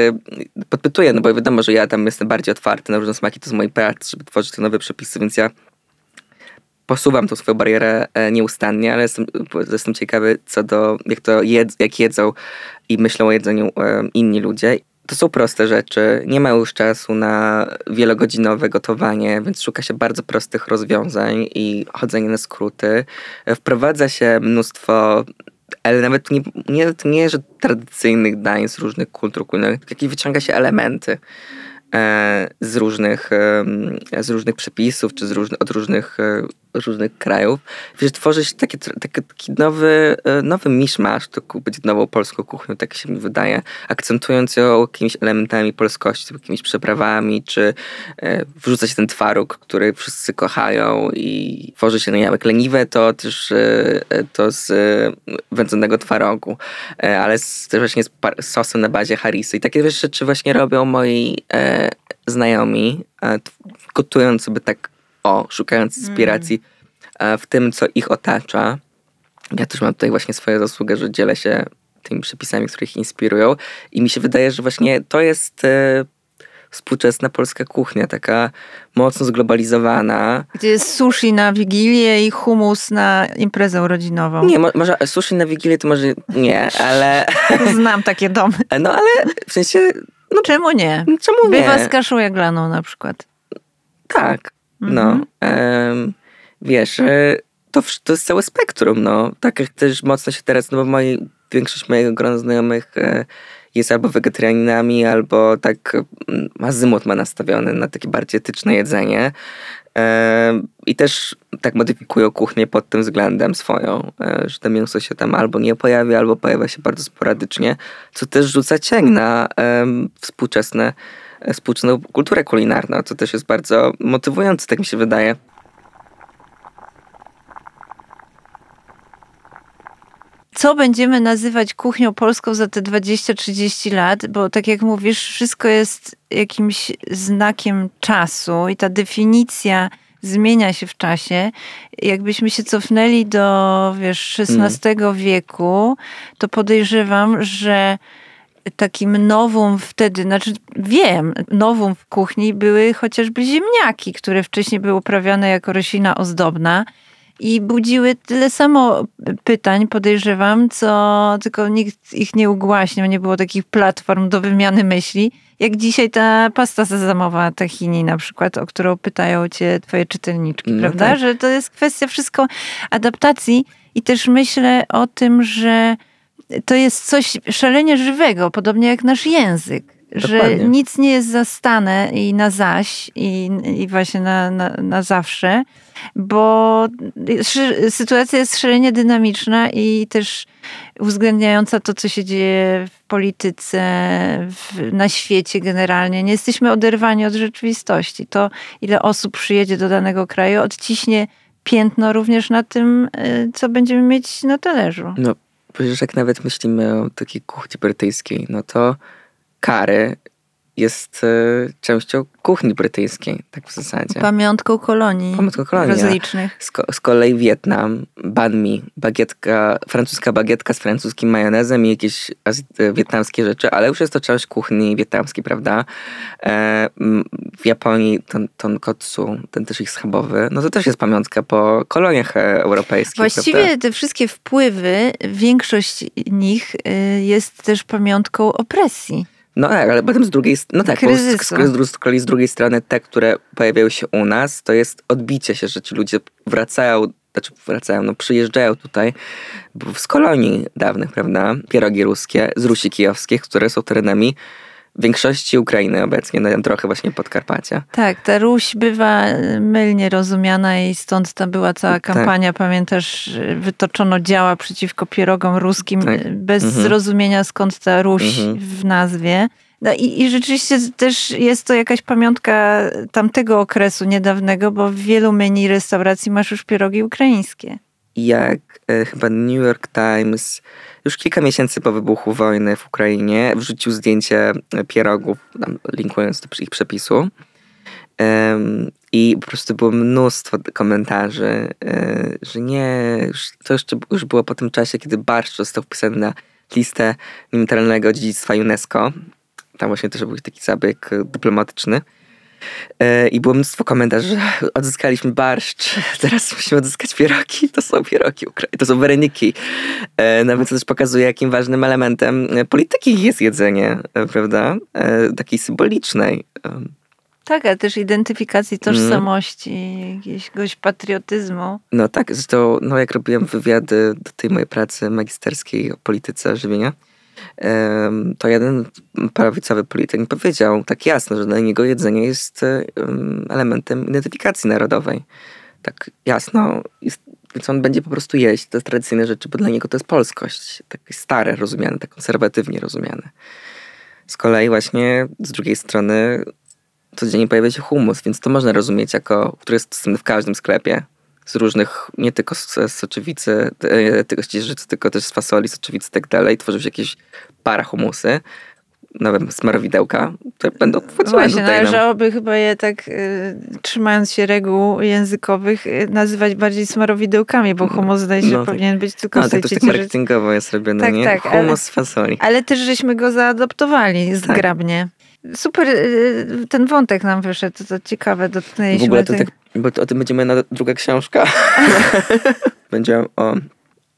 S2: podpytuję, no bo wiadomo, że ja tam jestem bardziej otwarty na różne smaki, to jest mój prac, żeby tworzyć te nowe przepisy, więc ja posuwam tą swoją barierę e, nieustannie, ale jestem, jestem ciekawy co do, jak to jedz, jak jedzą i myślą o jedzeniu e, inni ludzie. To są proste rzeczy, nie ma już czasu na wielogodzinowe gotowanie, więc szuka się bardzo prostych rozwiązań i chodzenie na skróty. E, Wprowadza się mnóstwo ale nawet nie, nie, nie, że tradycyjnych dań z różnych kultur kulinarnych, jakieś wyciąga się elementy e, z różnych, z różnych przepisów, czy z od różnych, e, różnych krajów. Wiesz, tworzy się taki, taki, nowy, e, nowy miszmasz, to będzie nową polską kuchnią, tak się mi wydaje, akcentując ją jakimiś elementami polskości, jakimiś przyprawami, czy e, wrzuca się ten twaróg, który wszyscy kochają i tworzy się, no nie wiem, leniwe, to też e, e, to z e, wędzonego twarogu, e, ale z, też właśnie z sosem na bazie harisy. I takie rzeczy właśnie robią moi e, znajomi, gotując sobie tak, o, szukając inspiracji e, w tym, co ich otacza. Ja też mam tutaj właśnie swoją zasługę, że dzielę się tymi przepisami, które ich inspirują i mi się wydaje, że właśnie to jest e, współczesna polska kuchnia, taka mocno zglobalizowana.
S3: Gdzie jest sushi na Wigilię i humus na imprezę urodzinową.
S2: Nie, mo- może sushi na Wigilię to może nie, ale
S3: Znam takie domy.
S2: no ale w sensie, no
S3: Czemu nie?
S2: czemu nie?
S3: Bywa z kaszą jaglaną na przykład.
S2: Tak, no.
S3: Mhm.
S2: em, wiesz, e, to, to jest całe spektrum, no. Tak jak też mocno się teraz, no bo moi, większość mojego grona znajomych e, jest albo wegetarianinami, albo tak azymut ma nastawiony na takie bardziej etyczne jedzenie. I też tak modyfikują kuchnię pod tym względem swoją, e, że to mięso się tam albo nie pojawia, albo pojawia się bardzo sporadycznie, co też rzuca cień na współczesne, współczesną kulturę kulinarną, co też jest bardzo motywujące, tak mi się wydaje.
S3: Co będziemy nazywać kuchnią polską za te 20-30 lat? Bo tak jak mówisz, wszystko jest jakimś znakiem czasu i ta definicja zmienia się w czasie. Jakbyśmy się cofnęli do, wiesz, XVI wieku, to podejrzewam, że takim nowum wtedy, znaczy wiem, nowum w kuchni były chociażby ziemniaki, które wcześniej były uprawiane jako roślina ozdobna i budziły tyle samo pytań, podejrzewam, co tylko nikt ich nie ugłaśniał, nie było takich platform do wymiany myśli, jak dzisiaj ta pasta sezamowa tahini na przykład, o którą pytają cię twoje czytelniczki,
S2: No
S3: prawda?
S2: tak.
S3: Że to jest kwestia wszystko adaptacji i też myślę o tym, że to jest coś szalenie żywego, podobnie jak nasz język. Że
S2: Dokładnie.
S3: nic nie jest zastane i na zaś, i, i właśnie na, na, na zawsze, bo sytuacja jest szalenie dynamiczna i też uwzględniająca to, co się dzieje w polityce, w, na świecie generalnie. Nie jesteśmy oderwani od rzeczywistości. To, ile osób przyjedzie do danego kraju, odciśnie piętno również na tym, y, co będziemy mieć na talerzu.
S2: No, przecież jak nawet myślimy o takiej kuchni brytyjskiej, no to curry jest e, częścią kuchni brytyjskiej, tak w zasadzie.
S3: Pamiątką kolonii
S2: Pamiątką kolonii, a-
S3: rozlicznych.
S2: Z, ko- z kolei Wietnam, banh mi, bagietka, francuska bagietka z francuskim majonezem i jakieś e, wietnamskie rzeczy, ale już jest to część kuchni wietnamskiej, prawda? E, w Japonii ton, tonkotsu, ten też ich schabowy, no to też jest pamiątka po koloniach e, europejskich,
S3: Właściwie
S2: prawda?
S3: te wszystkie wpływy, większość nich jest też pamiątką opresji.
S2: No tak, ale potem z drugiej strony, no tak, z,
S3: Kryzysu.
S2: z, z, drugiej strony te, które pojawiają się u nas, to jest odbicie się, że ci ludzie wracają, znaczy wracają, no przyjeżdżają tutaj bo z kolonii dawnych, prawda? Pierogi ruskie, z Rusi Kijowskich, które są terenami większości Ukrainy obecnie, no, trochę właśnie Podkarpacia.
S3: Tak, ta Ruś bywa mylnie rozumiana i stąd ta była cała
S2: Tak.
S3: kampania, pamiętasz, y, wytoczono działa przeciwko pierogom ruskim
S2: Tak.
S3: bez
S2: Mhm.
S3: zrozumienia skąd ta Ruś
S2: Mhm.
S3: w nazwie. No i, i rzeczywiście też jest to jakaś pamiątka tamtego okresu niedawnego, bo w wielu menu restauracji masz już pierogi ukraińskie.
S2: Jak e, chyba New York Times już kilka miesięcy po wybuchu wojny w Ukrainie wrzucił zdjęcie pierogów, tam linkując do ich przepisu. I po prostu było mnóstwo komentarzy, e, że nie, to jeszcze już było po tym czasie, kiedy barszcz został wpisany na listę niematerialnego dziedzictwa UNESCO. Tam właśnie też był taki zabieg e, dyplomatyczny. E, I było mnóstwo komentarzy, że odzyskaliśmy barszcz, teraz musimy odzyskać pierogi. To są pierogi Ukrai- to są wareniki. E, Nawet to też pokazuje, jakim ważnym elementem e, polityki jest jedzenie, prawda? Takiej symbolicznej.
S3: Tak, ale też identyfikacji tożsamości, jakiegoś patriotyzmu.
S2: No tak, zresztą no jak robiłem wywiady do tej mojej pracy magisterskiej o polityce żywienia, to jeden prawicowy polityk powiedział tak jasno, że dla niego jedzenie jest em, elementem identyfikacji narodowej. Tak jasno. Jest, więc on będzie po prostu jeść te tradycyjne rzeczy, bo dla niego to jest polskość. Takie stare rozumiane, tak konserwatywnie rozumiane. Z kolei właśnie z drugiej strony codziennie pojawia się humus, więc to można rozumieć jako, który jest dostępny w każdym sklepie. Z różnych, nie tylko z soczewicy, e, tylko z ciecierzycy, tylko też z fasoli, soczewicy i tak dalej. Tworzy się jakieś para humusy, nowe smarowidełka, które będą wchodziły
S3: Właśnie,
S2: tutaj nam.
S3: należałoby chyba je tak, y, trzymając się reguł językowych, y, nazywać bardziej smarowidełkami, bo humus zdaje się,
S2: No tak.
S3: powinien być tylko
S2: No,
S3: tej
S2: tak też tak
S3: ciecierzycy.
S2: marketingowo jest robione,
S3: Tak,
S2: nie?
S3: tak,
S2: Humus
S3: ale-
S2: z fasoli.
S3: Ale też żeśmy go zaadoptowali zgrabnie. Super, y, ten wątek nam wyszedł, to, to ciekawe,
S2: W
S3: dotknęliśmy
S2: ogóle to
S3: tych-
S2: tak, bo o tym będzie moja druga książka. będzie o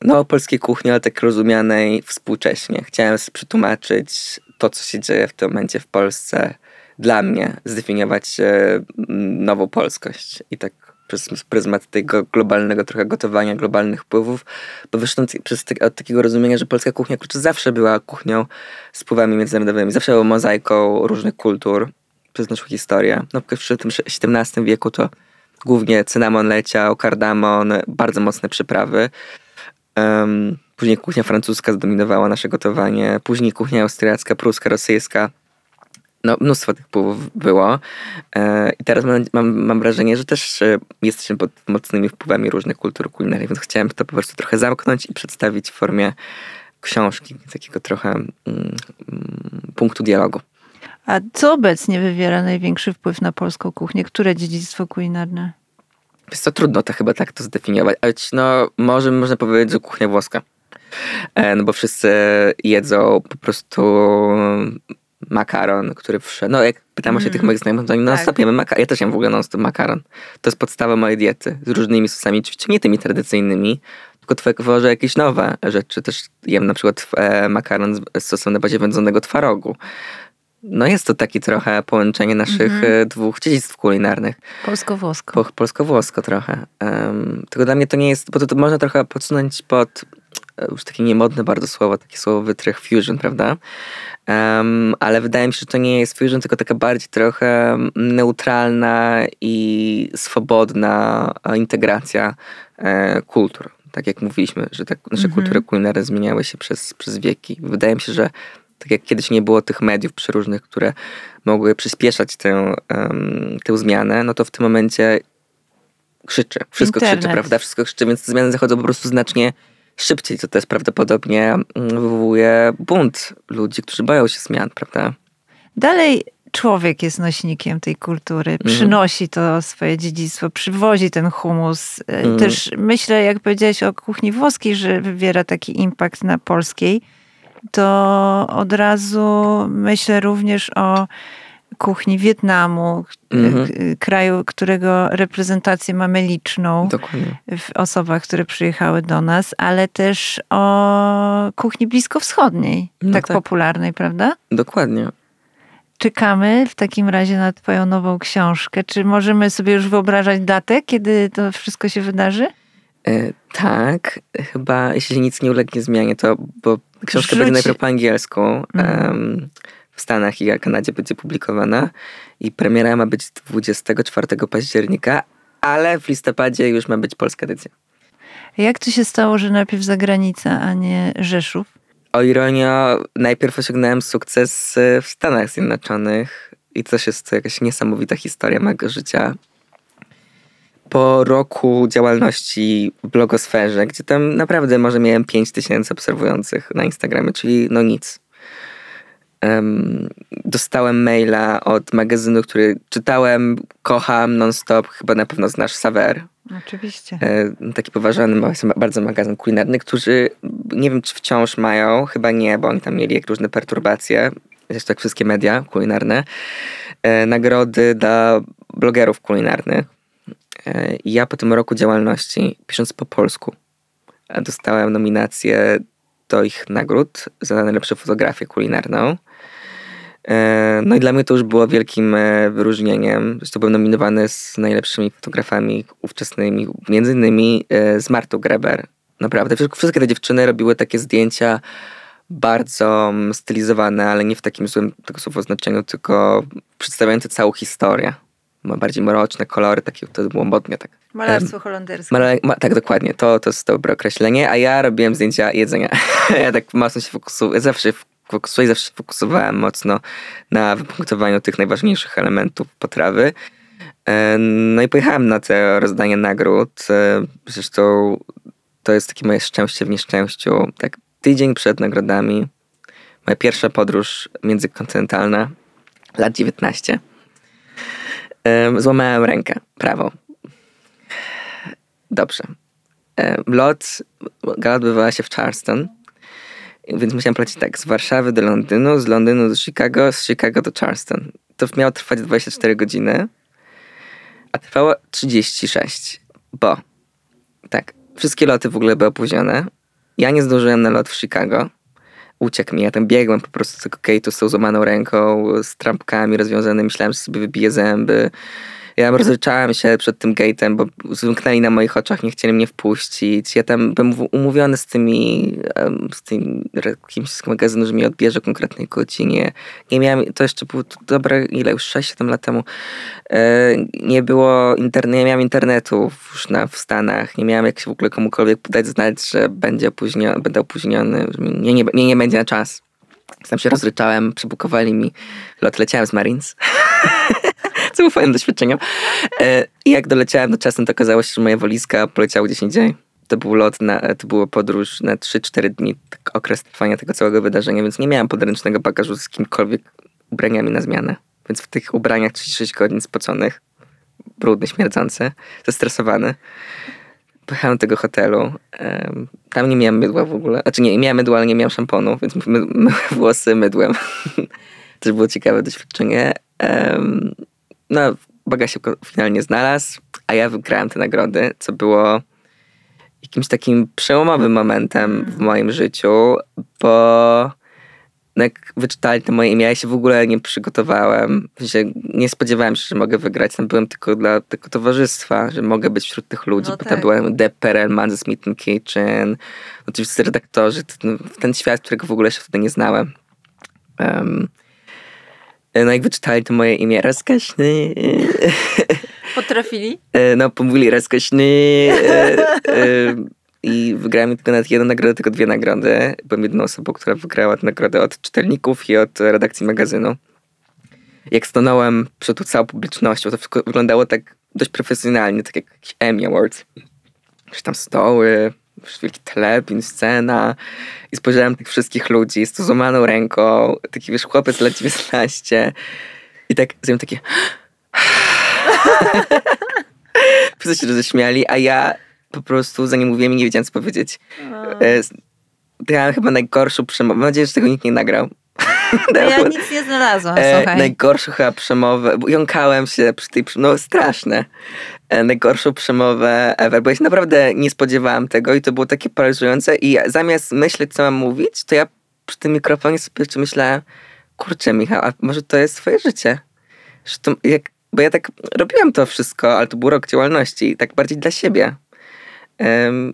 S2: no, polskiej kuchni, ale tak rozumianej współcześnie. Chciałem przetłumaczyć to, co się dzieje w tym momencie w Polsce dla mnie, zdefiniować e, nową polskość i tak przez pryzmat tego globalnego trochę gotowania, globalnych wpływów, bo wyszedłem przez te, od takiego rozumienia, że polska kuchnia kurczę, zawsze była kuchnią z wpływami międzynarodowymi, zawsze była mozaiką różnych kultur przez naszą historię. No, w tym XVII wieku to głównie cynamon leciał, kardamon, bardzo mocne przyprawy. Em, później kuchnia francuska zdominowała nasze gotowanie, później kuchnia austriacka, pruska, rosyjska. No, mnóstwo tych wpływów było. E, I teraz mam, mam, mam wrażenie, że też e, jesteśmy pod mocnymi wpływami różnych kultur kulinarnych, więc chciałem to po prostu trochę zamknąć i przedstawić w formie książki, takiego trochę mm, mm, punktu dialogu.
S3: A co obecnie wywiera największy wpływ na polską kuchnię? Które dziedzictwo kulinarne?
S2: Jest to trudno to chyba tak to zdefiniować, ale no może można powiedzieć, że kuchnia włoska. E, No bo wszyscy jedzą po prostu makaron, który wszedł. No jak pytam się tych moich znajomych, to oni non jemy makaron. Ja też jem w ogóle non makaron. To jest podstawa mojej diety. Z różnymi sosami, oczywiście nie tymi tradycyjnymi, tylko tworzę jakieś nowe rzeczy. Też jem na przykład e, makaron z, sosem na bazie wędzonego twarogu. No jest to taki trochę połączenie naszych e, dwóch dziedzictw kulinarnych.
S3: Polsko-włosko.
S2: Po, polsko-włosko trochę. Um, tylko dla mnie to nie jest, bo to, to można trochę podsunąć pod już takie niemodne bardzo słowo, takie słowo wytrych fusion, prawda? Um, ale wydaje mi się, że to nie jest fusion, tylko taka bardziej trochę neutralna i swobodna e, integracja e, kultur. Tak jak mówiliśmy, że tak nasze kultury kulinarne zmieniały się przez, przez wieki. Wydaje mi się, że tak jak kiedyś nie było tych mediów przeróżnych, które mogły przyspieszać tę, um, tę zmianę, no to w tym momencie krzyczy. Wszystko
S3: Internet.
S2: krzyczy, prawda? Wszystko krzyczy, więc te zmiany zachodzą po prostu znacznie szybciej, co też prawdopodobnie mm, wywołuje bunt ludzi, którzy boją się zmian, prawda?
S3: Dalej człowiek jest nośnikiem tej kultury, przynosi to swoje dziedzictwo, przywozi ten humus.
S2: Mhm.
S3: Też myślę, jak powiedziałeś o kuchni włoskiej, że wywiera taki impact na polskiej, to od razu myślę również o kuchni Wietnamu, k-
S2: Mhm.
S3: k- kraju, którego reprezentację mamy liczną
S2: Dokładnie.
S3: w osobach, które przyjechały do nas, ale też o kuchni bliskowschodniej,
S2: No
S3: tak,
S2: tak.
S3: popularnej, prawda?
S2: Dokładnie.
S3: Czekamy w takim razie na Twoją nową książkę. Czy możemy sobie już wyobrażać datę, kiedy to wszystko się wydarzy?
S2: E, tak, chyba jeśli nic nie ulegnie zmianie, to bo książka
S3: Wrzuć-
S2: będzie najpierw po angielsku.
S3: Mhm.
S2: em, w Stanach i Kanadzie będzie publikowana i premiera ma być 24 października, ale w listopadzie już ma być polska edycja.
S3: Jak to się stało, że najpierw zagranica, a nie Rzeszów?
S2: o ironio, najpierw osiągnąłem sukces y, w Stanach Zjednoczonych i też jest to jakaś niesamowita historia mojego życia. Po roku działalności w blogosferze, gdzie tam naprawdę może miałem 5 tysięcy obserwujących na Instagramie, czyli no nic. Em, dostałem maila od magazynu, który czytałem, kocham non-stop, chyba na pewno znasz Saver.
S3: Oczywiście.
S2: E, taki poważany bardzo magazyn kulinarny, którzy nie wiem, czy wciąż mają, chyba nie, bo oni tam mieli jak różne perturbacje, zresztą jak wszystkie media kulinarne, e, nagrody dla blogerów kulinarnych. E, ja po tym roku działalności, pisząc po polsku, dostałem nominację do ich nagród za najlepszą fotografię kulinarną. E, No i dla mnie to już było wielkim e, wyróżnieniem. Zresztą byłem nominowany z najlepszymi fotografami ówczesnymi, między innymi e, z Martą Greber. Naprawdę, wszystkie- te dziewczyny robiły takie zdjęcia bardzo mm, stylizowane, ale nie w takim złym tego słowa znaczeniu, tylko przedstawiające całą historię. Ma bardziej mroczne kolory, takie wtedy było modnie tak.
S3: Malarstwo holenderskie.
S2: Male, ma, tak, dokładnie. To, to jest dobre określenie. A ja robiłem zdjęcia jedzenia. ja tak mocno się fokusuję. Zawsze fokusuję, zawsze fokusowałem mocno na wypunktowaniu tych najważniejszych elementów potrawy. No i pojechałem na te rozdanie nagród. E, Zresztą to jest takie moje szczęście w nieszczęściu. Tak tydzień przed nagrodami. Moja pierwsza podróż międzykontynentalna, lat 19. Em, Złamałem rękę prawą. Dobrze. Lot, gala odbywała się w Charleston, więc musiałem polecieć tak, z Warszawy do Londynu, z Londynu do Chicago, z Chicago do Charleston. To miało trwać 24 godziny, a trwało 36, bo tak, wszystkie loty w ogóle były opóźnione. Ja nie zdążyłem na lot w Chicago. Uciekł mi, ja tam biegłem po prostu z gate'u z tą złamaną ręką, z trampkami rozwiązanymi, myślałem, że sobie wybiję zęby. Ja rozryczałem się przed tym gate'em, bo zamknęli na moich oczach, nie chcieli mnie wpuścić. Ja tam byłem umówiony z tymi, z tym kimś z magazynu, że mnie odbierze konkretnej godzinie. Nie miałem, to jeszcze było dobre, ile już 6-7 lat temu. E, nie było internetu, nie miałem internetu już na, w Stanach. Nie miałem jak się w ogóle komukolwiek dać znać, że będzie opóźniony, będę opóźniony, że nie, nie, nie będzie na czas. Tam się rozryczałem, przebukowali mi lot, leciałem z Marines. Co było fajnym doświadczeniem. E, I jak doleciałem do czasem, to okazało się, że moja walizka poleciała gdzieś indziej. To był lot, na, to była podróż na 3-4 dni, tak okres trwania tego całego wydarzenia, więc nie miałem podręcznego bagażu z kimkolwiek ubraniami na zmianę. Więc w tych ubraniach 36 godzin spoconych, brudny, śmierdzący, zestresowany, pojechałem do tego hotelu. Tam nie miałem mydła w ogóle. Znaczy nie, miałem mydła, ale nie miałem szamponu, więc my, włosy mydłem. Też było ciekawe doświadczenie. No, Baga się finalnie znalazł, a ja wygrałem te nagrody, co było jakimś takim przełomowym momentem w moim życiu, bo no jak wyczytali to moje imię, ja się w ogóle nie przygotowałem. Nie spodziewałem się, że mogę wygrać. Tam byłem tylko dla tego towarzystwa, że mogę być wśród tych ludzi,
S3: No tak.
S2: tam byłem Deb Perelman ze Smith Kitchen, oczywiście redaktorzy, ten, ten świat, którego w ogóle się wtedy nie znałem. Em, no jak wyczytali to moje imię, rozkaźny,
S3: Potrafili?
S2: E, no pomówili rozkośny e, e, i wygrałem tylko nawet jedną nagrodę, tylko dwie nagrody. Byłem jedyną osobą, która wygrała tę nagrodę od czytelników i od redakcji magazynu. Jak stanąłem przed tą całą publicznością, to wszystko wyglądało tak dość profesjonalnie, tak jak jakiś Emmy Awards. Że tam stoły, wielki telebin, scena i spojrzałem tych wszystkich ludzi z tą złamaną ręką, taki wiesz, chłopiec lat 19 i tak zrobiłem takie Wszyscy się roześmiali, a ja po prostu za nie mówiłem i nie wiedziałem, co powiedzieć. Miałem chyba najgorszą przemowę. Mam nadzieję, że tego nikt nie nagrał.
S3: Ja nic nie znalazłam,
S2: E,
S3: słuchaj.
S2: najgorszą chyba przemowę, jąkałem się przy tej no straszne. E, najgorszą przemowę ever, bo ja się naprawdę nie spodziewałam tego i to było takie paraliżujące i zamiast myśleć, co mam mówić, to ja przy tym mikrofonie sobie jeszcze myślałem, kurczę Michał, a może to jest twoje życie? Że to, jak, bo ja tak robiłam to wszystko, ale to był rok działalności, tak bardziej dla siebie.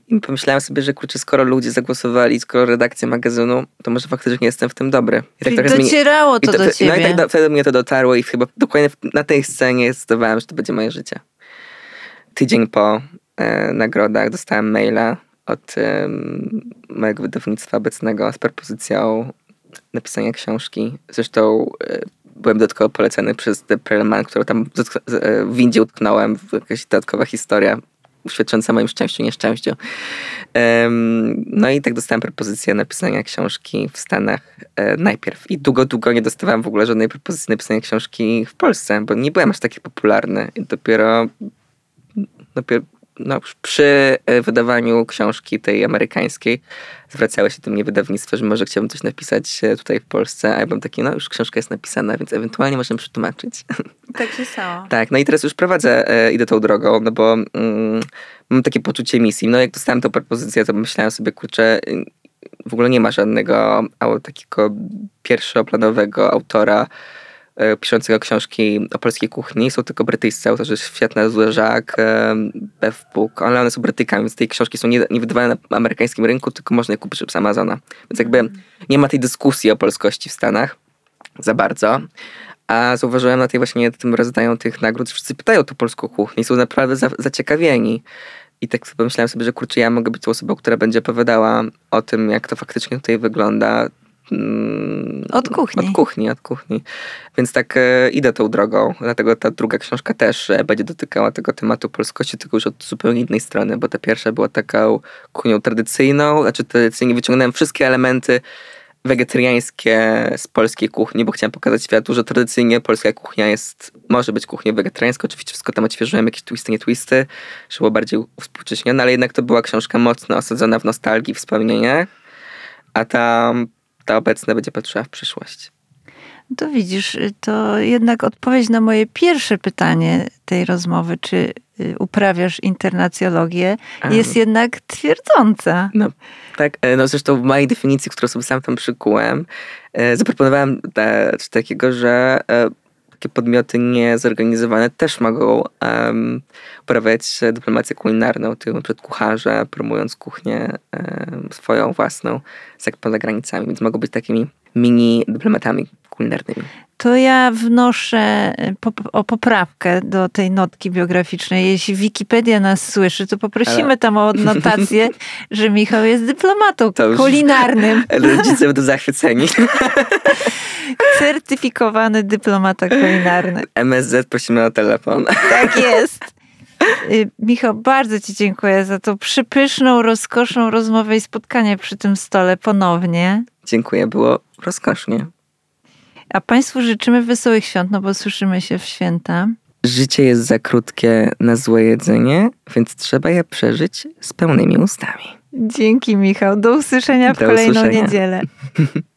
S2: I pomyślałem sobie, że kurczę, skoro ludzie zagłosowali, skoro redakcja magazynu, to może faktycznie nie jestem w tym dobry. I
S3: Czyli
S2: trochę zmieni-
S3: docierało
S2: i
S3: to, do
S2: No
S3: ciebie.
S2: i tak do, wtedy mnie to dotarło i chyba dokładnie na tej scenie zdecydowałem, że to będzie moje życie. Tydzień po e, nagrodach dostałem maila od em, mojego wydawnictwa obecnego z propozycją napisania książki. Zresztą e, byłem dodatkowo polecany przez The Pearl Man, którą tam e, w windzie utknąłem. Jakaś dodatkowa historia świadcząca moim szczęściu, nieszczęściu. No i tak dostałem propozycję napisania książki w Stanach e, najpierw. I długo, długo nie dostawałem w ogóle żadnej propozycji napisania książki w Polsce, bo nie byłem aż taki popularny. I dopiero, dopiero no, przy e, wydawaniu książki tej amerykańskiej zwracały się do mnie wydawnictwo, że może chciałbym coś napisać e, tutaj w Polsce, a ja byłem taki, no już książka jest napisana, więc ewentualnie możemy przetłumaczyć.
S3: Tak się stało.
S2: Tak, no i teraz już prowadzę, e, idę tą drogą, no bo mm, mam takie poczucie misji. No jak dostałem tę propozycję, to myślałem sobie, kurczę, y, w ogóle nie ma żadnego takiego pierwszoplanowego autora piszącego książki o polskiej kuchni. Są tylko brytyjscy autorzy, Światna Zleżak, e, Bev Book, ale one są Brytykami, więc te książki są nie, nie wydawane na amerykańskim rynku, tylko można je kupić z Amazona. Więc jakby nie ma tej dyskusji o polskości w Stanach za bardzo. A zauważyłem na tej właśnie tym rozdają tych nagród, wszyscy pytają o polską kuchnię są naprawdę za, zaciekawieni. I tak pomyślałem sobie, że kurczę, ja mogę być tą osobą, która będzie opowiadała o tym, jak to faktycznie tutaj wygląda. Mm,
S3: Od kuchni.
S2: Od kuchni, od kuchni. Więc tak e, idę tą drogą. Dlatego ta druga książka też e, będzie dotykała tego tematu polskości, tylko już od zupełnie innej strony, bo ta pierwsza była taką kuchnią tradycyjną, znaczy tradycyjnie wyciągnąłem wszystkie elementy wegetariańskie z polskiej kuchni, bo chciałem pokazać światu, że tradycyjnie polska kuchnia jest, może być kuchnią wegetariańską. Oczywiście wszystko tam odświeżyłem, jakieś twisty, nie twisty, żeby było bardziej uwspółcześnione, ale jednak to była książka mocno osadzona w nostalgii, wspomnieniach, a ta, ta obecna będzie patrzyła w przyszłość.
S3: To widzisz, to jednak odpowiedź na moje pierwsze pytanie tej rozmowy, czy y, uprawiasz internacjologię, jest jednak twierdząca.
S2: No, tak, e, no zresztą w mojej definicji, którą sobie sam tam przykułem, e, zaproponowałem te, coś takiego, że e, takie podmioty niezorganizowane też mogą um, uprawiać dyplomację kulinarną, typu przykład kucharze, promując kuchnię em, swoją własną, jak poza granicami, więc mogą być takimi mini dyplomatami kulinarnymi.
S3: To ja wnoszę y, o poprawkę do tej notki biograficznej. Jeśli Wikipedia nas słyszy, to poprosimy
S2: Ale-
S3: tam o odnotację, że Michał jest dyplomatą
S2: To
S3: kulinarnym.
S2: Rodzice będą zachwyceni.
S3: Certyfikowany dyplomata kulinarny.
S2: MSZ prosimy o telefon.
S3: Tak jest. Y, Michał, bardzo Ci dziękuję za tą przypyszną, rozkoszną rozmowę i spotkanie przy tym stole ponownie.
S2: Dziękuję, było rozkosznie.
S3: A Państwu życzymy wesołych świąt, no bo słyszymy się w święta.
S2: Życie jest za krótkie na złe jedzenie, więc trzeba je przeżyć z pełnymi ustami.
S3: Dzięki, Michał. Do usłyszenia w
S2: Do
S3: kolejną
S2: usłyszenia.
S3: niedzielę.